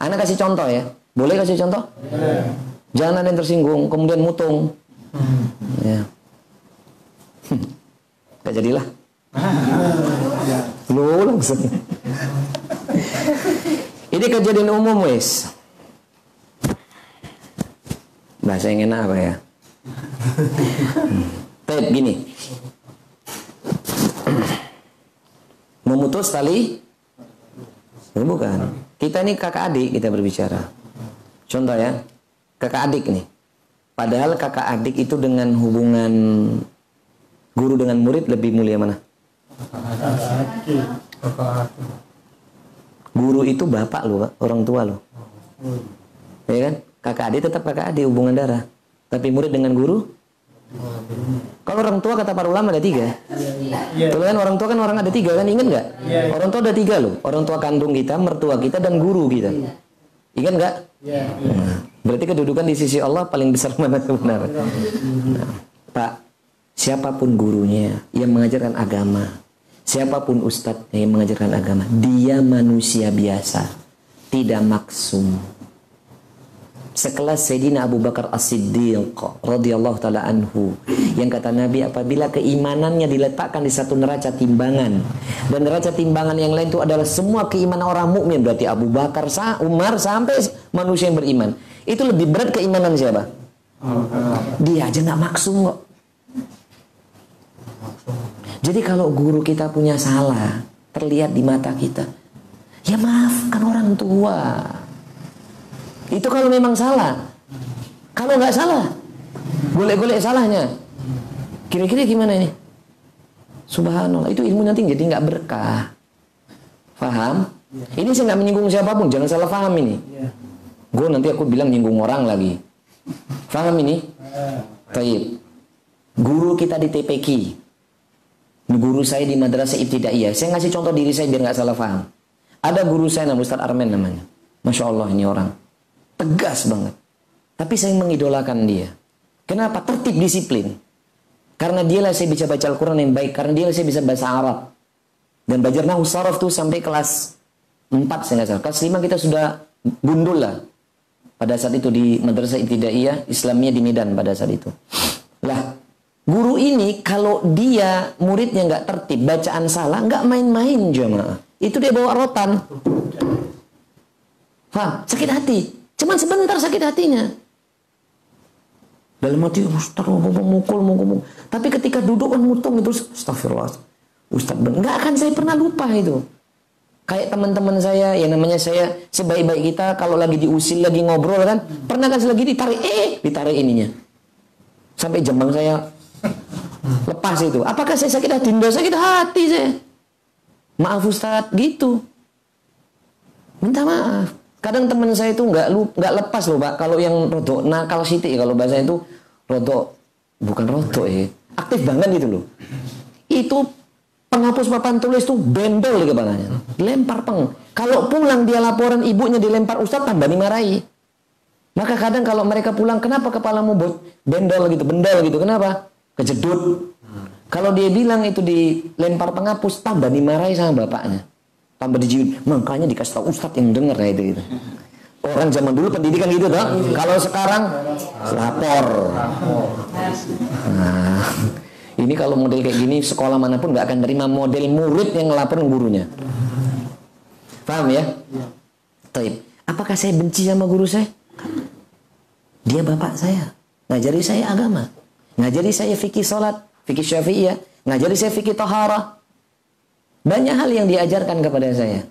Anda kasih contoh ya. Boleh kasih contoh? Yeah. Jangan ada yang tersinggung, kemudian mutung. Ya. [LAUGHS] Hmm. Gak jadilah. [LAUGHS] Lu langsung. [LAUGHS] Ini kejadian umum wes. Bahasa yang enak apa ya? Hmm. gini. Memutus tali? Bukan. Kita ini kakak adik kita berbicara. Contoh ya kakak adik nih. Padahal kakak adik itu dengan hubungan guru dengan murid lebih mulia mana? Guru itu bapak lo, orang tua lo. Ya kan? Kakak adik tetap kakak adik hubungan darah. Tapi murid dengan guru? Kalau orang tua kata para ulama ada tiga. Kalau kan orang tua kan orang ada tiga kan ingat nggak? Orang tua ada tiga loh. Orang tua kandung kita, mertua kita dan guru kita. Ingat nggak? Nah, berarti kedudukan di sisi Allah paling besar mana sebenarnya? Nah, Pak, siapa pun gurunya yang mengajarkan agama, siapa pun ustadz yang mengajarkan agama, dia manusia biasa, tidak maksum sekelas Sayyidina Abu Bakar As-Siddiq radhiyallahu taala anhu yang kata Nabi apabila keimanannya diletakkan di satu neraca timbangan dan neraca timbangan yang lain itu adalah semua keimanan orang mukmin berarti Abu Bakar, Umar sampai manusia yang beriman itu lebih berat keimanan siapa? Dia aja nggak maksum kok. Jadi kalau guru kita punya salah terlihat di mata kita, ya maafkan orang tua. Itu kalau memang salah. Kalau nggak salah, golek-golek salahnya. Kira-kira gimana ini? Subhanallah, itu ilmu nanti jadi nggak berkah. Faham? Ini saya nggak menyinggung siapa pun, jangan salah paham ini. Gue nanti aku bilang nyinggung orang lagi. Faham ini? Taib. Guru kita di TPQ. Guru saya di madrasah ibtidaiyah. Saya ngasih contoh diri saya biar nggak salah paham. Ada guru saya namanya Ustadz Armen namanya. Masya Allah ini orang. Tegas banget. Tapi saya mengidolakan dia. Kenapa? Tertib disiplin. Karena dialah saya bisa baca Al-Quran yang baik. Karena dialah saya bisa bahasa Arab. Dan belajar Nahu Saraf tuh sampai kelas 4 saya nggak salah. Kelas 5 kita sudah gundul lah. Pada saat itu di Madrasah Ibtidaiyah Islamnya di Medan pada saat itu. Lah, guru ini kalau dia muridnya nggak tertib, bacaan salah, nggak main-main jemaah. Itu dia bawa rotan. Faham? Sakit hati. Cuman sebentar sakit hatinya. Dalam hati, Ustaz mau mukul, ngomong. Tapi ketika duduk kan mutung itu, astagfirullah. Ustaz, nggak akan saya pernah lupa itu. Kayak teman-teman saya, yang namanya saya, sebaik-baik kita, kalau lagi diusil, lagi ngobrol kan, pernah kan lagi ditarik, eh, ditarik ininya. Sampai jambang saya lepas itu. Apakah saya sakit hati? Tidak sakit hati saya. Maaf Ustaz, gitu. Minta maaf. Kadang teman saya itu nggak lu nggak lepas loh pak. Kalau yang rodo nakal siti kalau bahasa itu rodo bukan rodo ya aktif banget gitu loh. Itu penghapus papan tulis tuh bendol di kepalanya. Lempar peng. Kalau pulang dia laporan ibunya dilempar ustadz tambah dimarahi. Maka kadang kalau mereka pulang kenapa kepalamu bendol gitu bendol gitu kenapa? Kejedut. Kalau dia bilang itu dilempar penghapus tambah dimarahi sama bapaknya tambah dijiun makanya dikasih tahu ustadz yang denger ya itu gitu. orang zaman dulu pendidikan gitu toh. Kalau sekarang lapor. Nah ini kalau model kayak gini sekolah mana pun nggak akan terima model murid yang ngelapor gurunya. Paham ya? Taib. apakah saya benci sama guru saya? Dia bapak saya. Ngajari saya agama. Ngajari saya fikih salat fikih syafi'iyah. Ngajari saya fikih tahara banyak hal yang diajarkan kepada saya.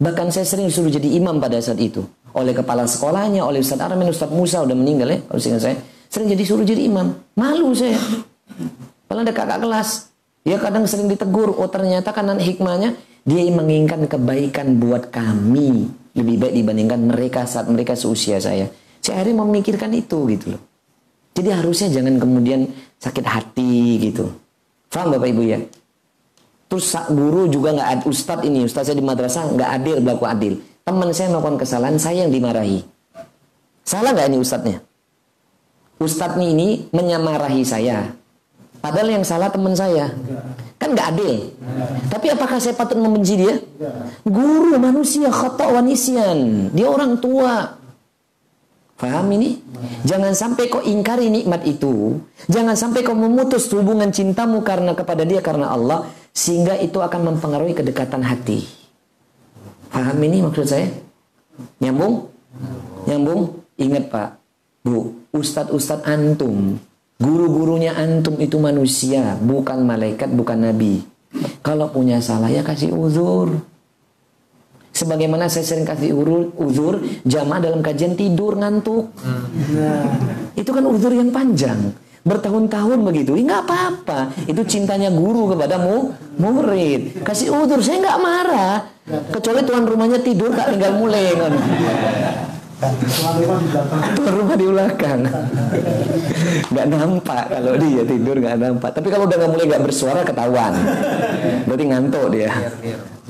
Bahkan saya sering suruh jadi imam pada saat itu. Oleh kepala sekolahnya, oleh Ustaz Armin, Ustaz Musa udah meninggal ya, kalau saya. Sering jadi suruh jadi imam. Malu saya. Kalau ada kakak kelas. Dia kadang sering ditegur. Oh ternyata kanan hikmahnya, dia menginginkan kebaikan buat kami. Lebih baik dibandingkan mereka saat mereka seusia saya. Saya akhirnya memikirkan itu gitu loh. Jadi harusnya jangan kemudian sakit hati gitu. Faham Bapak Ibu ya? Terus guru juga nggak ustad ini, ustad saya di madrasah nggak adil berlaku adil. Teman saya melakukan kesalahan, saya yang dimarahi. Salah nggak ini ustadnya? Ustadz ini menyamarahi saya. Padahal yang salah teman saya. Kan nggak adil. Tapi apakah saya patut membenci dia? Guru manusia khata wanisian. Dia orang tua. Paham ini? Jangan sampai kau ingkari nikmat itu. Jangan sampai kau memutus hubungan cintamu karena kepada dia karena Allah sehingga itu akan mempengaruhi kedekatan hati. Paham ini maksud saya? Nyambung? Nyambung? Ingat Pak, Bu, ustadz-ustadz antum, guru-gurunya antum itu manusia, bukan malaikat, bukan nabi. Kalau punya salah ya kasih uzur. Sebagaimana saya sering kasih uzur, uzur jamaah dalam kajian tidur ngantuk. Hmm. Itu kan uzur yang panjang bertahun-tahun begitu, nggak apa-apa. Itu cintanya guru kepada mu, murid. Kasih udur, saya nggak marah. Kecuali tuan rumahnya tidur, tak tinggal mulai. Kan. Tuan rumah di belakang. nggak nampak kalau dia tidur nggak nampak. Tapi kalau udah nggak mulai nggak bersuara ketahuan. Berarti ngantuk dia.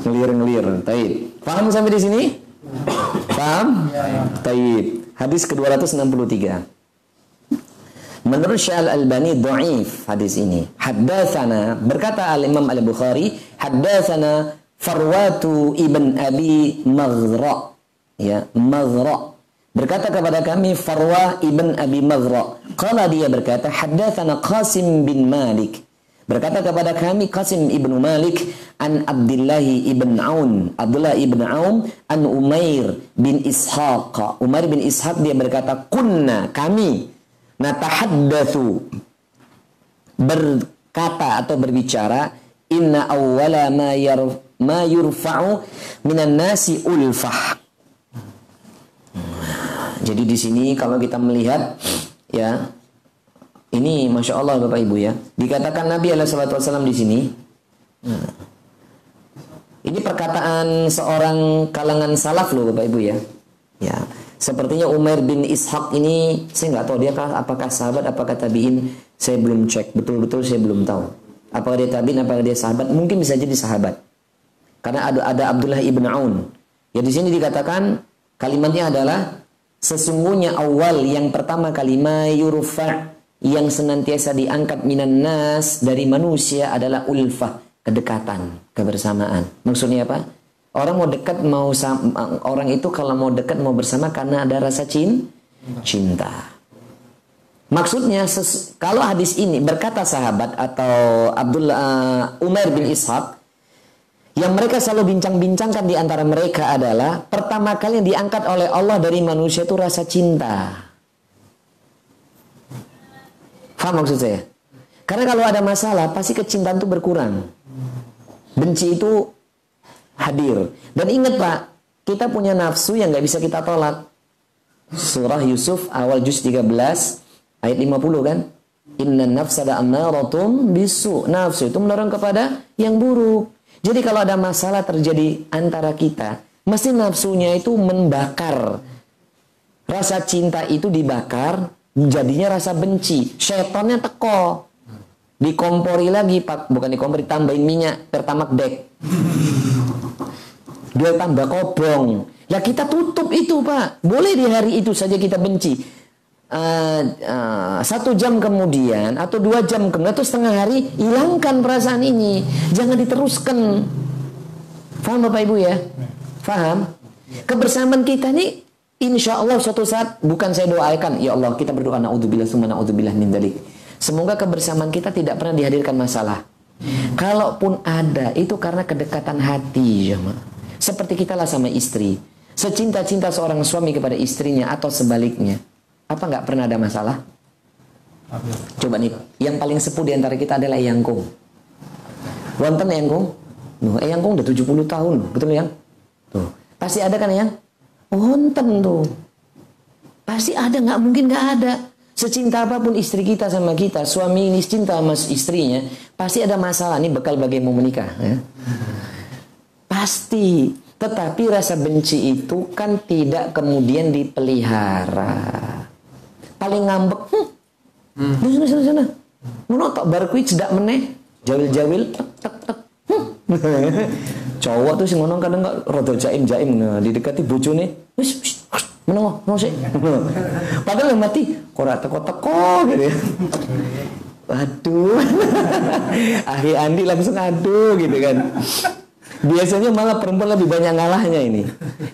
Ngelir-ngelir. Taib. Paham sampai di sini? Paham? Taib. Hadis ke-263. Menurut Syal Al-Albani dhaif hadis ini. Haddatsana berkata Al-Imam Al-Bukhari, haddatsana Farwatu ibn Abi Maghra. Ya, Maghra. Berkata kepada kami Farwa ibn Abi Maghra. Qala dia berkata, haddatsana Qasim bin Malik. Berkata kepada kami Qasim ibn Malik an Abdullah ibn Aun, Abdullah ibn Aun an Umair bin Ishaq. Umair bin Ishaq dia berkata, "Kunna kami natahaddatsu berkata atau berbicara inna awwala ma yar ma yurfa'u minan nasi ulfah. Jadi di sini kalau kita melihat ya ini masya Allah Bapak Ibu ya dikatakan Nabi Alaihissalam di sini. Ini perkataan seorang kalangan salaf loh Bapak Ibu ya. Ya, Sepertinya Umar bin Ishaq ini saya nggak tahu dia apakah sahabat apakah tabiin saya belum cek. Betul-betul saya belum tahu. Apakah dia tabiin apakah dia sahabat? Mungkin bisa jadi sahabat. Karena ada ada Abdullah ibn Aun. Ya di sini dikatakan kalimatnya adalah sesungguhnya awal yang pertama kalimat yurfa yang senantiasa diangkat minan nas dari manusia adalah ulfah kedekatan kebersamaan. Maksudnya apa Orang mau dekat mau orang itu kalau mau dekat mau bersama karena ada rasa cin, cinta. Maksudnya kalau hadis ini berkata sahabat atau Abdullah uh, Umar bin Ishaq yang mereka selalu bincang-bincangkan di antara mereka adalah pertama kali yang diangkat oleh Allah dari manusia itu rasa cinta. Faham maksud saya? Karena kalau ada masalah pasti kecintaan itu berkurang. Benci itu hadir. Dan ingat Pak, kita punya nafsu yang nggak bisa kita tolak. Surah Yusuf awal juz 13 ayat 50 kan? Inna nafsada ammaratun bisu. Nafsu itu mendorong kepada yang buruk. Jadi kalau ada masalah terjadi antara kita, mesti nafsunya itu membakar. Rasa cinta itu dibakar, jadinya rasa benci. Setannya teko. Dikompori lagi, Pak. Bukan dikompori, tambahin minyak, pertamak dek dia tambah kobong. Lah kita tutup itu pak. Boleh di hari itu saja kita benci. Uh, uh, satu jam kemudian atau dua jam kemudian atau setengah hari hilangkan perasaan ini. Jangan diteruskan. Faham bapak ibu ya? Faham? Kebersamaan kita ini insya Allah suatu saat bukan saya doakan ya Allah kita berdoa naudzubillah summa naudzubillah min dalik semoga kebersamaan kita tidak pernah dihadirkan masalah. Kalaupun ada itu karena kedekatan hati jemaah seperti kita lah sama istri. Secinta-cinta seorang suami kepada istrinya atau sebaliknya. Apa nggak pernah ada masalah? Coba nih, yang paling sepuh di antara kita adalah Eyangkung. Wonten Eyangkung? Nuh, Eyangkung udah 70 tahun, betul ya? Tuh, pasti ada kan Eyang? Wonten tuh. Pasti ada, nggak mungkin nggak ada. Secinta apa pun istri kita sama kita, suami ini cinta sama istrinya, pasti ada masalah. Ini bekal bagi mau menikah. Ya. Pasti. Tetapi rasa benci itu kan tidak kemudian dipelihara. Paling ngambek, hmm. Hmm. Sana, sana, sana. Ngono tak bar kuwi cedak meneh, jawil-jawil tek tek tek. Hmm. [LAUGHS] Cowok tuh sing ngono kadang kok rada jaim-jaim nah, didekati bojone. Wis menengo, ngono sih. Padahal yang mati kok ora teko-teko gitu ya. Aduh. [LAUGHS] Ahi Andi langsung aduh gitu kan. Biasanya malah perempuan lebih banyak ngalahnya ini.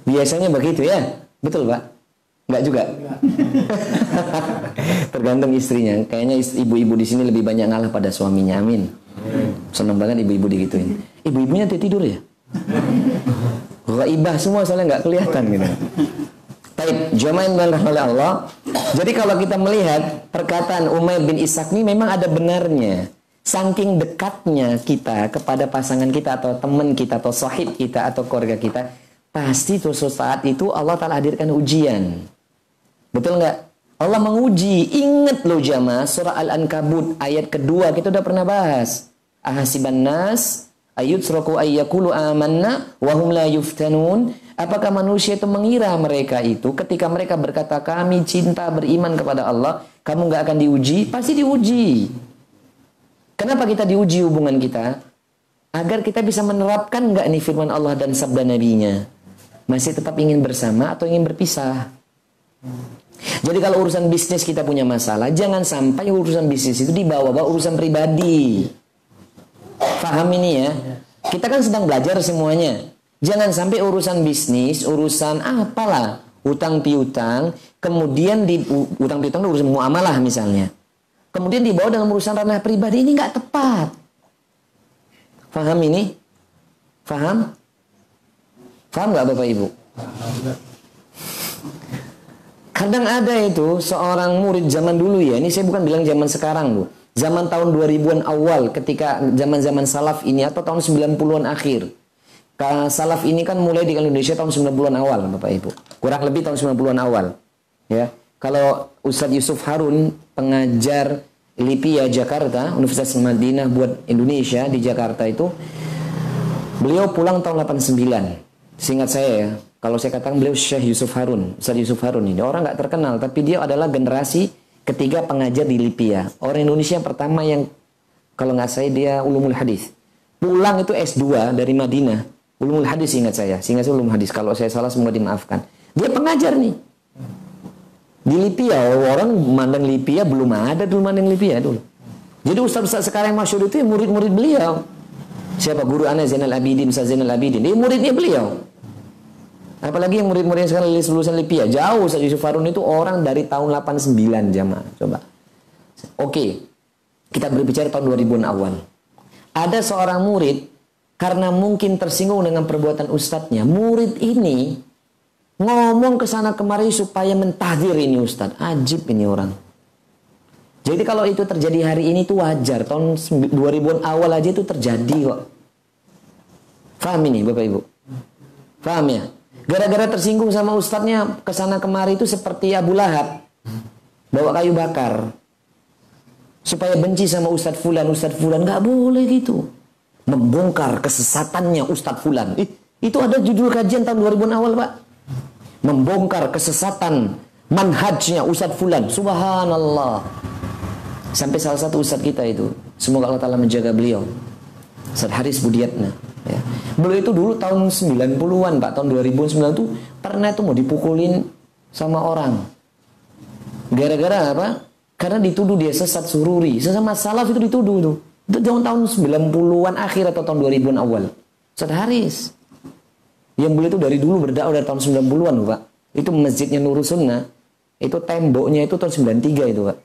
Biasanya begitu ya. Betul, Pak? Enggak juga. [LAUGHS] Tergantung istrinya. Kayaknya ibu-ibu di sini lebih banyak ngalah pada suaminya. Amin. Senang banget ibu-ibu digituin. Ibu-ibunya dia tidur ya? ibah semua soalnya nggak kelihatan gitu. Baik, jamaah yang oleh Allah. Jadi kalau kita melihat perkataan Umayyah bin Ishak ini memang ada benarnya. Saking dekatnya kita kepada pasangan kita atau teman kita atau sahib kita atau keluarga kita, pasti suatu saat itu Allah Ta'ala hadirkan ujian. Betul nggak? Allah menguji. Ingat loh jamaah surah Al-Ankabut ayat kedua kita udah pernah bahas. Ahasiban nas ayut suraku ayyakulu amanna wahum la yuftanun Apakah manusia itu mengira mereka itu ketika mereka berkata kami cinta beriman kepada Allah, kamu nggak akan diuji? Pasti diuji. Kenapa kita diuji hubungan kita? Agar kita bisa menerapkan nggak nih firman Allah dan sabda nabinya. Masih tetap ingin bersama atau ingin berpisah? Jadi kalau urusan bisnis kita punya masalah, jangan sampai urusan bisnis itu dibawa-bawa urusan pribadi. Faham ini ya? Kita kan sedang belajar semuanya. Jangan sampai urusan bisnis, urusan apalah, utang piutang, kemudian di utang piutang urusan muamalah misalnya. Kemudian dibawa dalam urusan ranah pribadi ini nggak tepat. Faham ini? Faham? Faham nggak Bapak Ibu? Kadang ada itu seorang murid zaman dulu ya, ini saya bukan bilang zaman sekarang Bu. Zaman tahun 2000-an awal ketika zaman-zaman salaf ini atau tahun 90-an akhir salaf ini kan mulai di Indonesia tahun 90-an awal, Bapak Ibu. Kurang lebih tahun 90-an awal. Ya. Kalau Ustadz Yusuf Harun, pengajar Lipia Jakarta, Universitas Madinah buat Indonesia di Jakarta itu, beliau pulang tahun 89. Seingat saya ya, kalau saya katakan beliau Syekh Yusuf Harun, Ustadz Yusuf Harun ini orang nggak terkenal, tapi dia adalah generasi ketiga pengajar di Lipia. Orang Indonesia yang pertama yang kalau nggak saya dia ulumul hadis. Pulang itu S2 dari Madinah Ulumul hadis ingat saya. Sehingga saya ulumul hadis. Kalau saya salah semoga dimaafkan. Dia pengajar nih. Di Lipia, orang mandang Lipia belum ada dulu mandang Lipia dulu. Jadi ustaz-ustaz sekarang yang masyur itu ya murid-murid beliau. Siapa guru Ana Zainal Abidin, Ustaz Zainal Abidin. Dia muridnya beliau. Apalagi yang murid-murid yang sekarang lulusan Lipia. Jauh Ustaz Yusuf Harun itu orang dari tahun 89 jamaah. Coba. Oke. Kita berbicara tahun 2000-an awal. Ada seorang murid karena mungkin tersinggung dengan perbuatan ustadznya, murid ini ngomong ke sana kemari supaya mentahdir ini ustadz. Ajib ini orang. Jadi kalau itu terjadi hari ini itu wajar. Tahun 2000-an awal aja itu terjadi kok. Faham ini Bapak Ibu? Faham ya? Gara-gara tersinggung sama ustadznya ke sana kemari itu seperti Abu Lahab. Bawa kayu bakar. Supaya benci sama Ustadz Fulan, Ustadz Fulan. Gak boleh gitu membongkar kesesatannya Ustadz Fulan. Itu ada judul kajian tahun 2000 awal Pak. Membongkar kesesatan manhajnya Ustadz Fulan. Subhanallah. Sampai salah satu Ustadz kita itu. Semoga Allah Ta'ala menjaga beliau. Ustadz Haris Budiatna. Ya. Beliau itu dulu tahun 90-an Pak. Tahun 2009 itu pernah itu mau dipukulin sama orang. Gara-gara apa? Karena dituduh dia sesat sururi. Sesama salaf itu dituduh tuh. Itu tahun tahun 90-an akhir atau tahun 2000-an awal. Ustaz Haris. Yang beliau itu dari dulu berdakwah dari tahun 90-an Pak. Itu masjidnya Nurul Sunnah. Itu temboknya itu tahun 93 itu Pak.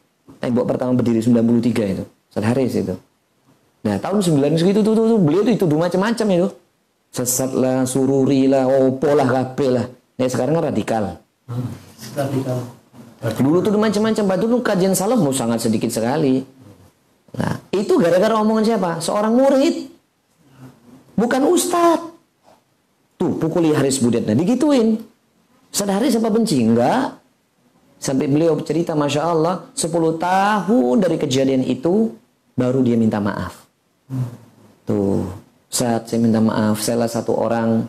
Tembok pertama berdiri 93 itu. Ustaz Haris itu. Nah tahun 90 segitu tuh, tuh, tuh, beliau itu itu macam-macam itu. Sesat lah, sururi lah, opo lah, kape lah. Nah sekarang radikal. Hmm, radikal. Dulu tuh macam-macam. Pak dulu kajian salam mau sangat sedikit sekali. Nah, itu gara-gara omongan siapa? Seorang murid. Bukan ustad. Tuh, pukuli Haris Budet. Nah, digituin. Ustaz Haris apa benci? Enggak. Sampai beliau cerita, Masya Allah, 10 tahun dari kejadian itu, baru dia minta maaf. Tuh, saat saya minta maaf, salah satu orang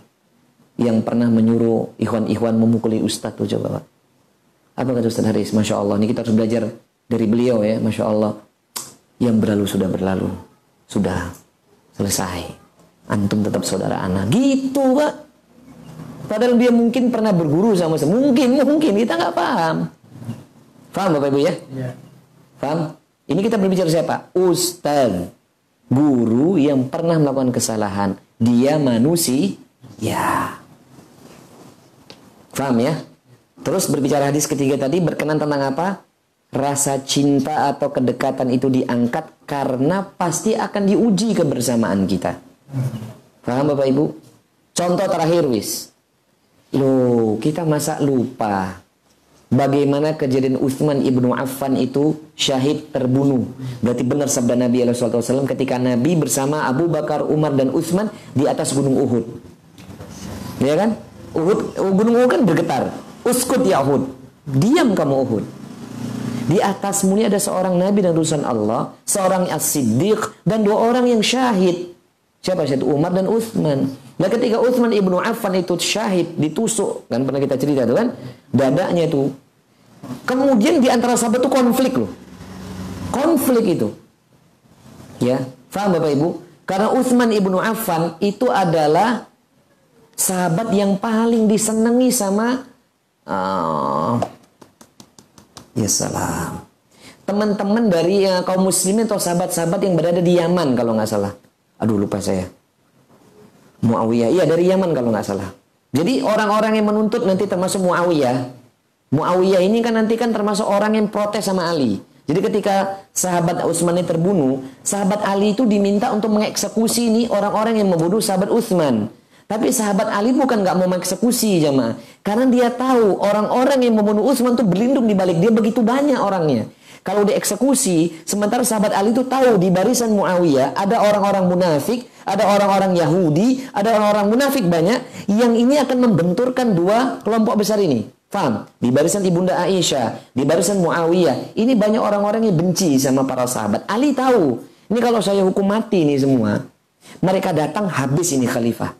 yang pernah menyuruh ikhwan-ikhwan memukuli ustadz tuh coba Pak. Apa kata Ustaz Haris? Masya Allah, ini kita harus belajar dari beliau ya, Masya Allah yang berlalu sudah berlalu. Sudah selesai. Antum tetap saudara anak. Gitu, Pak. Padahal dia mungkin pernah berguru sama saya. Mungkin, mungkin. Kita nggak paham. Paham Bapak Ibu ya? ya. Paham? Ini kita berbicara siapa? Ustaz. Guru yang pernah melakukan kesalahan. Dia manusia. Ya. Paham ya? Terus berbicara hadis ketiga tadi berkenan tentang apa? rasa cinta atau kedekatan itu diangkat karena pasti akan diuji kebersamaan kita. Paham Bapak Ibu? Contoh terakhir wis. Loh, kita masa lupa bagaimana kejadian Uthman ibnu Affan itu syahid terbunuh. Berarti benar sabda Nabi SAW ketika Nabi bersama Abu Bakar, Umar dan Uthman di atas gunung Uhud. Ya kan? Uhud, gunung Uhud kan bergetar. Uskut ya Uhud. Diam kamu Uhud. Di atasmu ini ada seorang nabi dan utusan Allah, seorang as-siddiq dan dua orang yang syahid. Siapa syahid? Umar dan Uthman. Nah ketika Utsman ibnu Affan itu syahid ditusuk kan pernah kita cerita tuh kan? Dadanya itu. Kemudian di antara sahabat itu konflik loh. Konflik itu. Ya paham bapak ibu? Karena Utsman ibnu Affan itu adalah sahabat yang paling disenangi sama uh, ya salam. Teman-teman dari uh, kaum muslimin atau sahabat-sahabat yang berada di Yaman kalau nggak salah aduh lupa saya Muawiyah iya dari Yaman kalau nggak salah jadi orang-orang yang menuntut nanti termasuk Muawiyah Muawiyah ini kan nanti kan termasuk orang yang protes sama Ali jadi ketika sahabat Utsman ini terbunuh, sahabat Ali itu diminta untuk mengeksekusi ini orang-orang yang membunuh sahabat Utsman. Tapi sahabat Ali bukan nggak mau mengeksekusi jamaah. Karena dia tahu orang-orang yang membunuh Utsman itu berlindung di balik dia begitu banyak orangnya. Kalau dieksekusi, sementara sahabat Ali itu tahu di barisan Muawiyah ada orang-orang munafik, ada orang-orang Yahudi, ada orang-orang munafik banyak yang ini akan membenturkan dua kelompok besar ini. Faham? Di barisan Ibunda Aisyah, di barisan Muawiyah, ini banyak orang-orang yang benci sama para sahabat. Ali tahu, ini kalau saya hukum mati ini semua, mereka datang habis ini khalifah.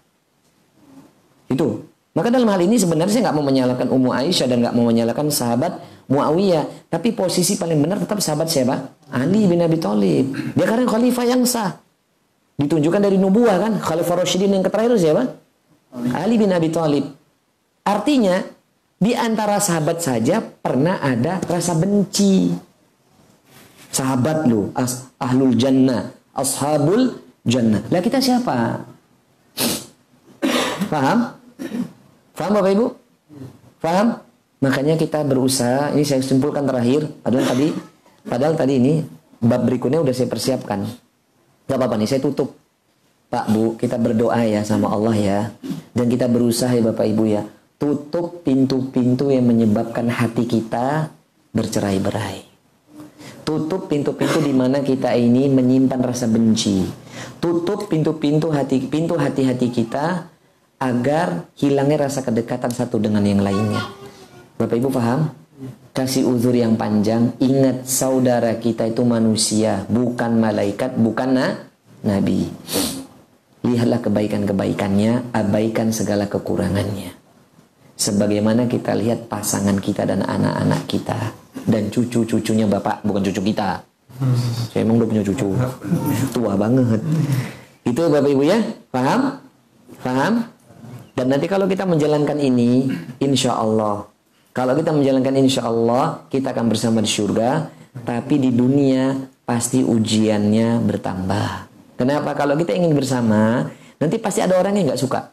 Itu. Maka dalam hal ini sebenarnya saya nggak mau menyalahkan Ummu Aisyah dan nggak mau menyalahkan sahabat Muawiyah. Tapi posisi paling benar tetap sahabat siapa? Ali bin Abi Thalib. Dia karena khalifah yang sah. Ditunjukkan dari nubuah kan? Khalifah Rasyidin yang terakhir siapa? Ali bin Abi Thalib. Artinya di antara sahabat saja pernah ada rasa benci. Sahabat lu, ahlul jannah, ashabul jannah. Lah kita siapa? Paham? Paham Bapak Ibu? Paham? Makanya kita berusaha, ini saya simpulkan terakhir, padahal tadi padahal tadi ini bab berikutnya udah saya persiapkan. Gak apa-apa nih, saya tutup. Pak Bu, kita berdoa ya sama Allah ya. Dan kita berusaha ya Bapak Ibu ya. Tutup pintu-pintu yang menyebabkan hati kita bercerai-berai. Tutup pintu-pintu di mana kita ini menyimpan rasa benci. Tutup pintu-pintu hati pintu hati-hati kita agar hilangnya rasa kedekatan satu dengan yang lainnya. Bapak Ibu paham? Kasih uzur yang panjang, ingat saudara kita itu manusia, bukan malaikat, bukan na nabi. Lihatlah kebaikan-kebaikannya, abaikan segala kekurangannya. Sebagaimana kita lihat pasangan kita dan anak-anak kita dan cucu-cucunya Bapak, bukan cucu kita. Saya emang udah punya cucu. Tua banget. Itu Bapak Ibu ya? Paham? Paham? Dan nanti kalau kita menjalankan ini, insya Allah. Kalau kita menjalankan insya Allah, kita akan bersama di surga. Tapi di dunia pasti ujiannya bertambah. Kenapa? Kalau kita ingin bersama, nanti pasti ada orang yang nggak suka.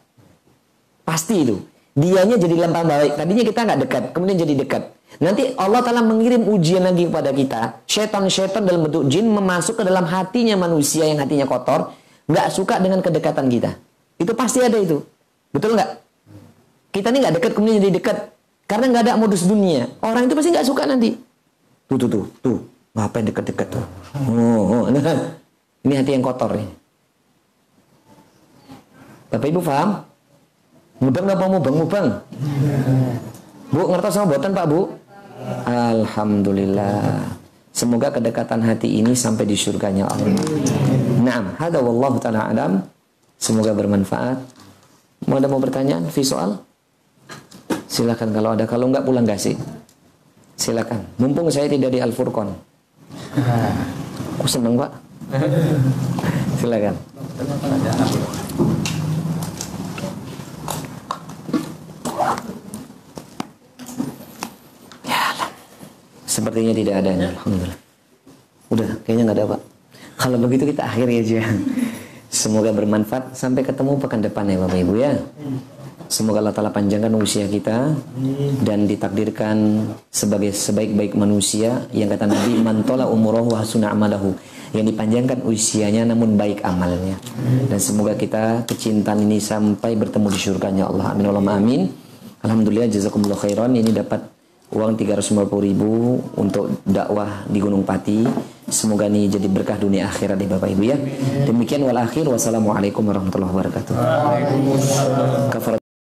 Pasti itu. Dianya jadi lempar baik. Tadinya kita nggak dekat, kemudian jadi dekat. Nanti Allah Ta'ala mengirim ujian lagi kepada kita. Syaitan-syaitan dalam bentuk jin memasuk ke dalam hatinya manusia yang hatinya kotor. Nggak suka dengan kedekatan kita. Itu pasti ada itu. Betul nggak? Kita ini nggak dekat kemudian jadi dekat karena nggak ada modus dunia. Orang itu pasti nggak suka nanti. Tuh tuh tuh tuh ngapain dekat-dekat tuh? Oh, oh. Nah, ini hati yang kotor nih. Bapak Ibu paham? Mubang apa mubang mubang? Bu ngerti sama buatan Pak Bu? Alhamdulillah. Semoga kedekatan hati ini sampai di surganya Allah. Naam, hada wallahu taala alam. Semoga bermanfaat. Mau ada mau bertanya? Vi soal? Silakan kalau ada. Kalau enggak pulang sih? Silakan. Mumpung saya tidak di Al Furqon. [LAUGHS] Aku seneng pak. [LAUGHS] Silakan. Ya, sepertinya tidak ada. Alhamdulillah. Udah, kayaknya nggak ada pak. Kalau begitu kita akhiri aja. [LAUGHS] Semoga bermanfaat. Sampai ketemu pekan depan ya Bapak Ibu ya. Semoga Allah Ta'ala panjangkan usia kita dan ditakdirkan sebagai sebaik-baik manusia. Yang kata Nabi mantola umurahu wa hasuna amalahu. Yang dipanjangkan usianya namun baik amalnya. Dan semoga kita kecintaan ini sampai bertemu di surganya Allah. Amin. Allah amin. Alhamdulillah jazakumullah khairan. Ini dapat uang 350 ribu untuk dakwah di Gunung Pati. Semoga ini jadi berkah dunia akhirat di Bapak Ibu ya. Demikian wal akhir. Wassalamualaikum warahmatullahi wabarakatuh.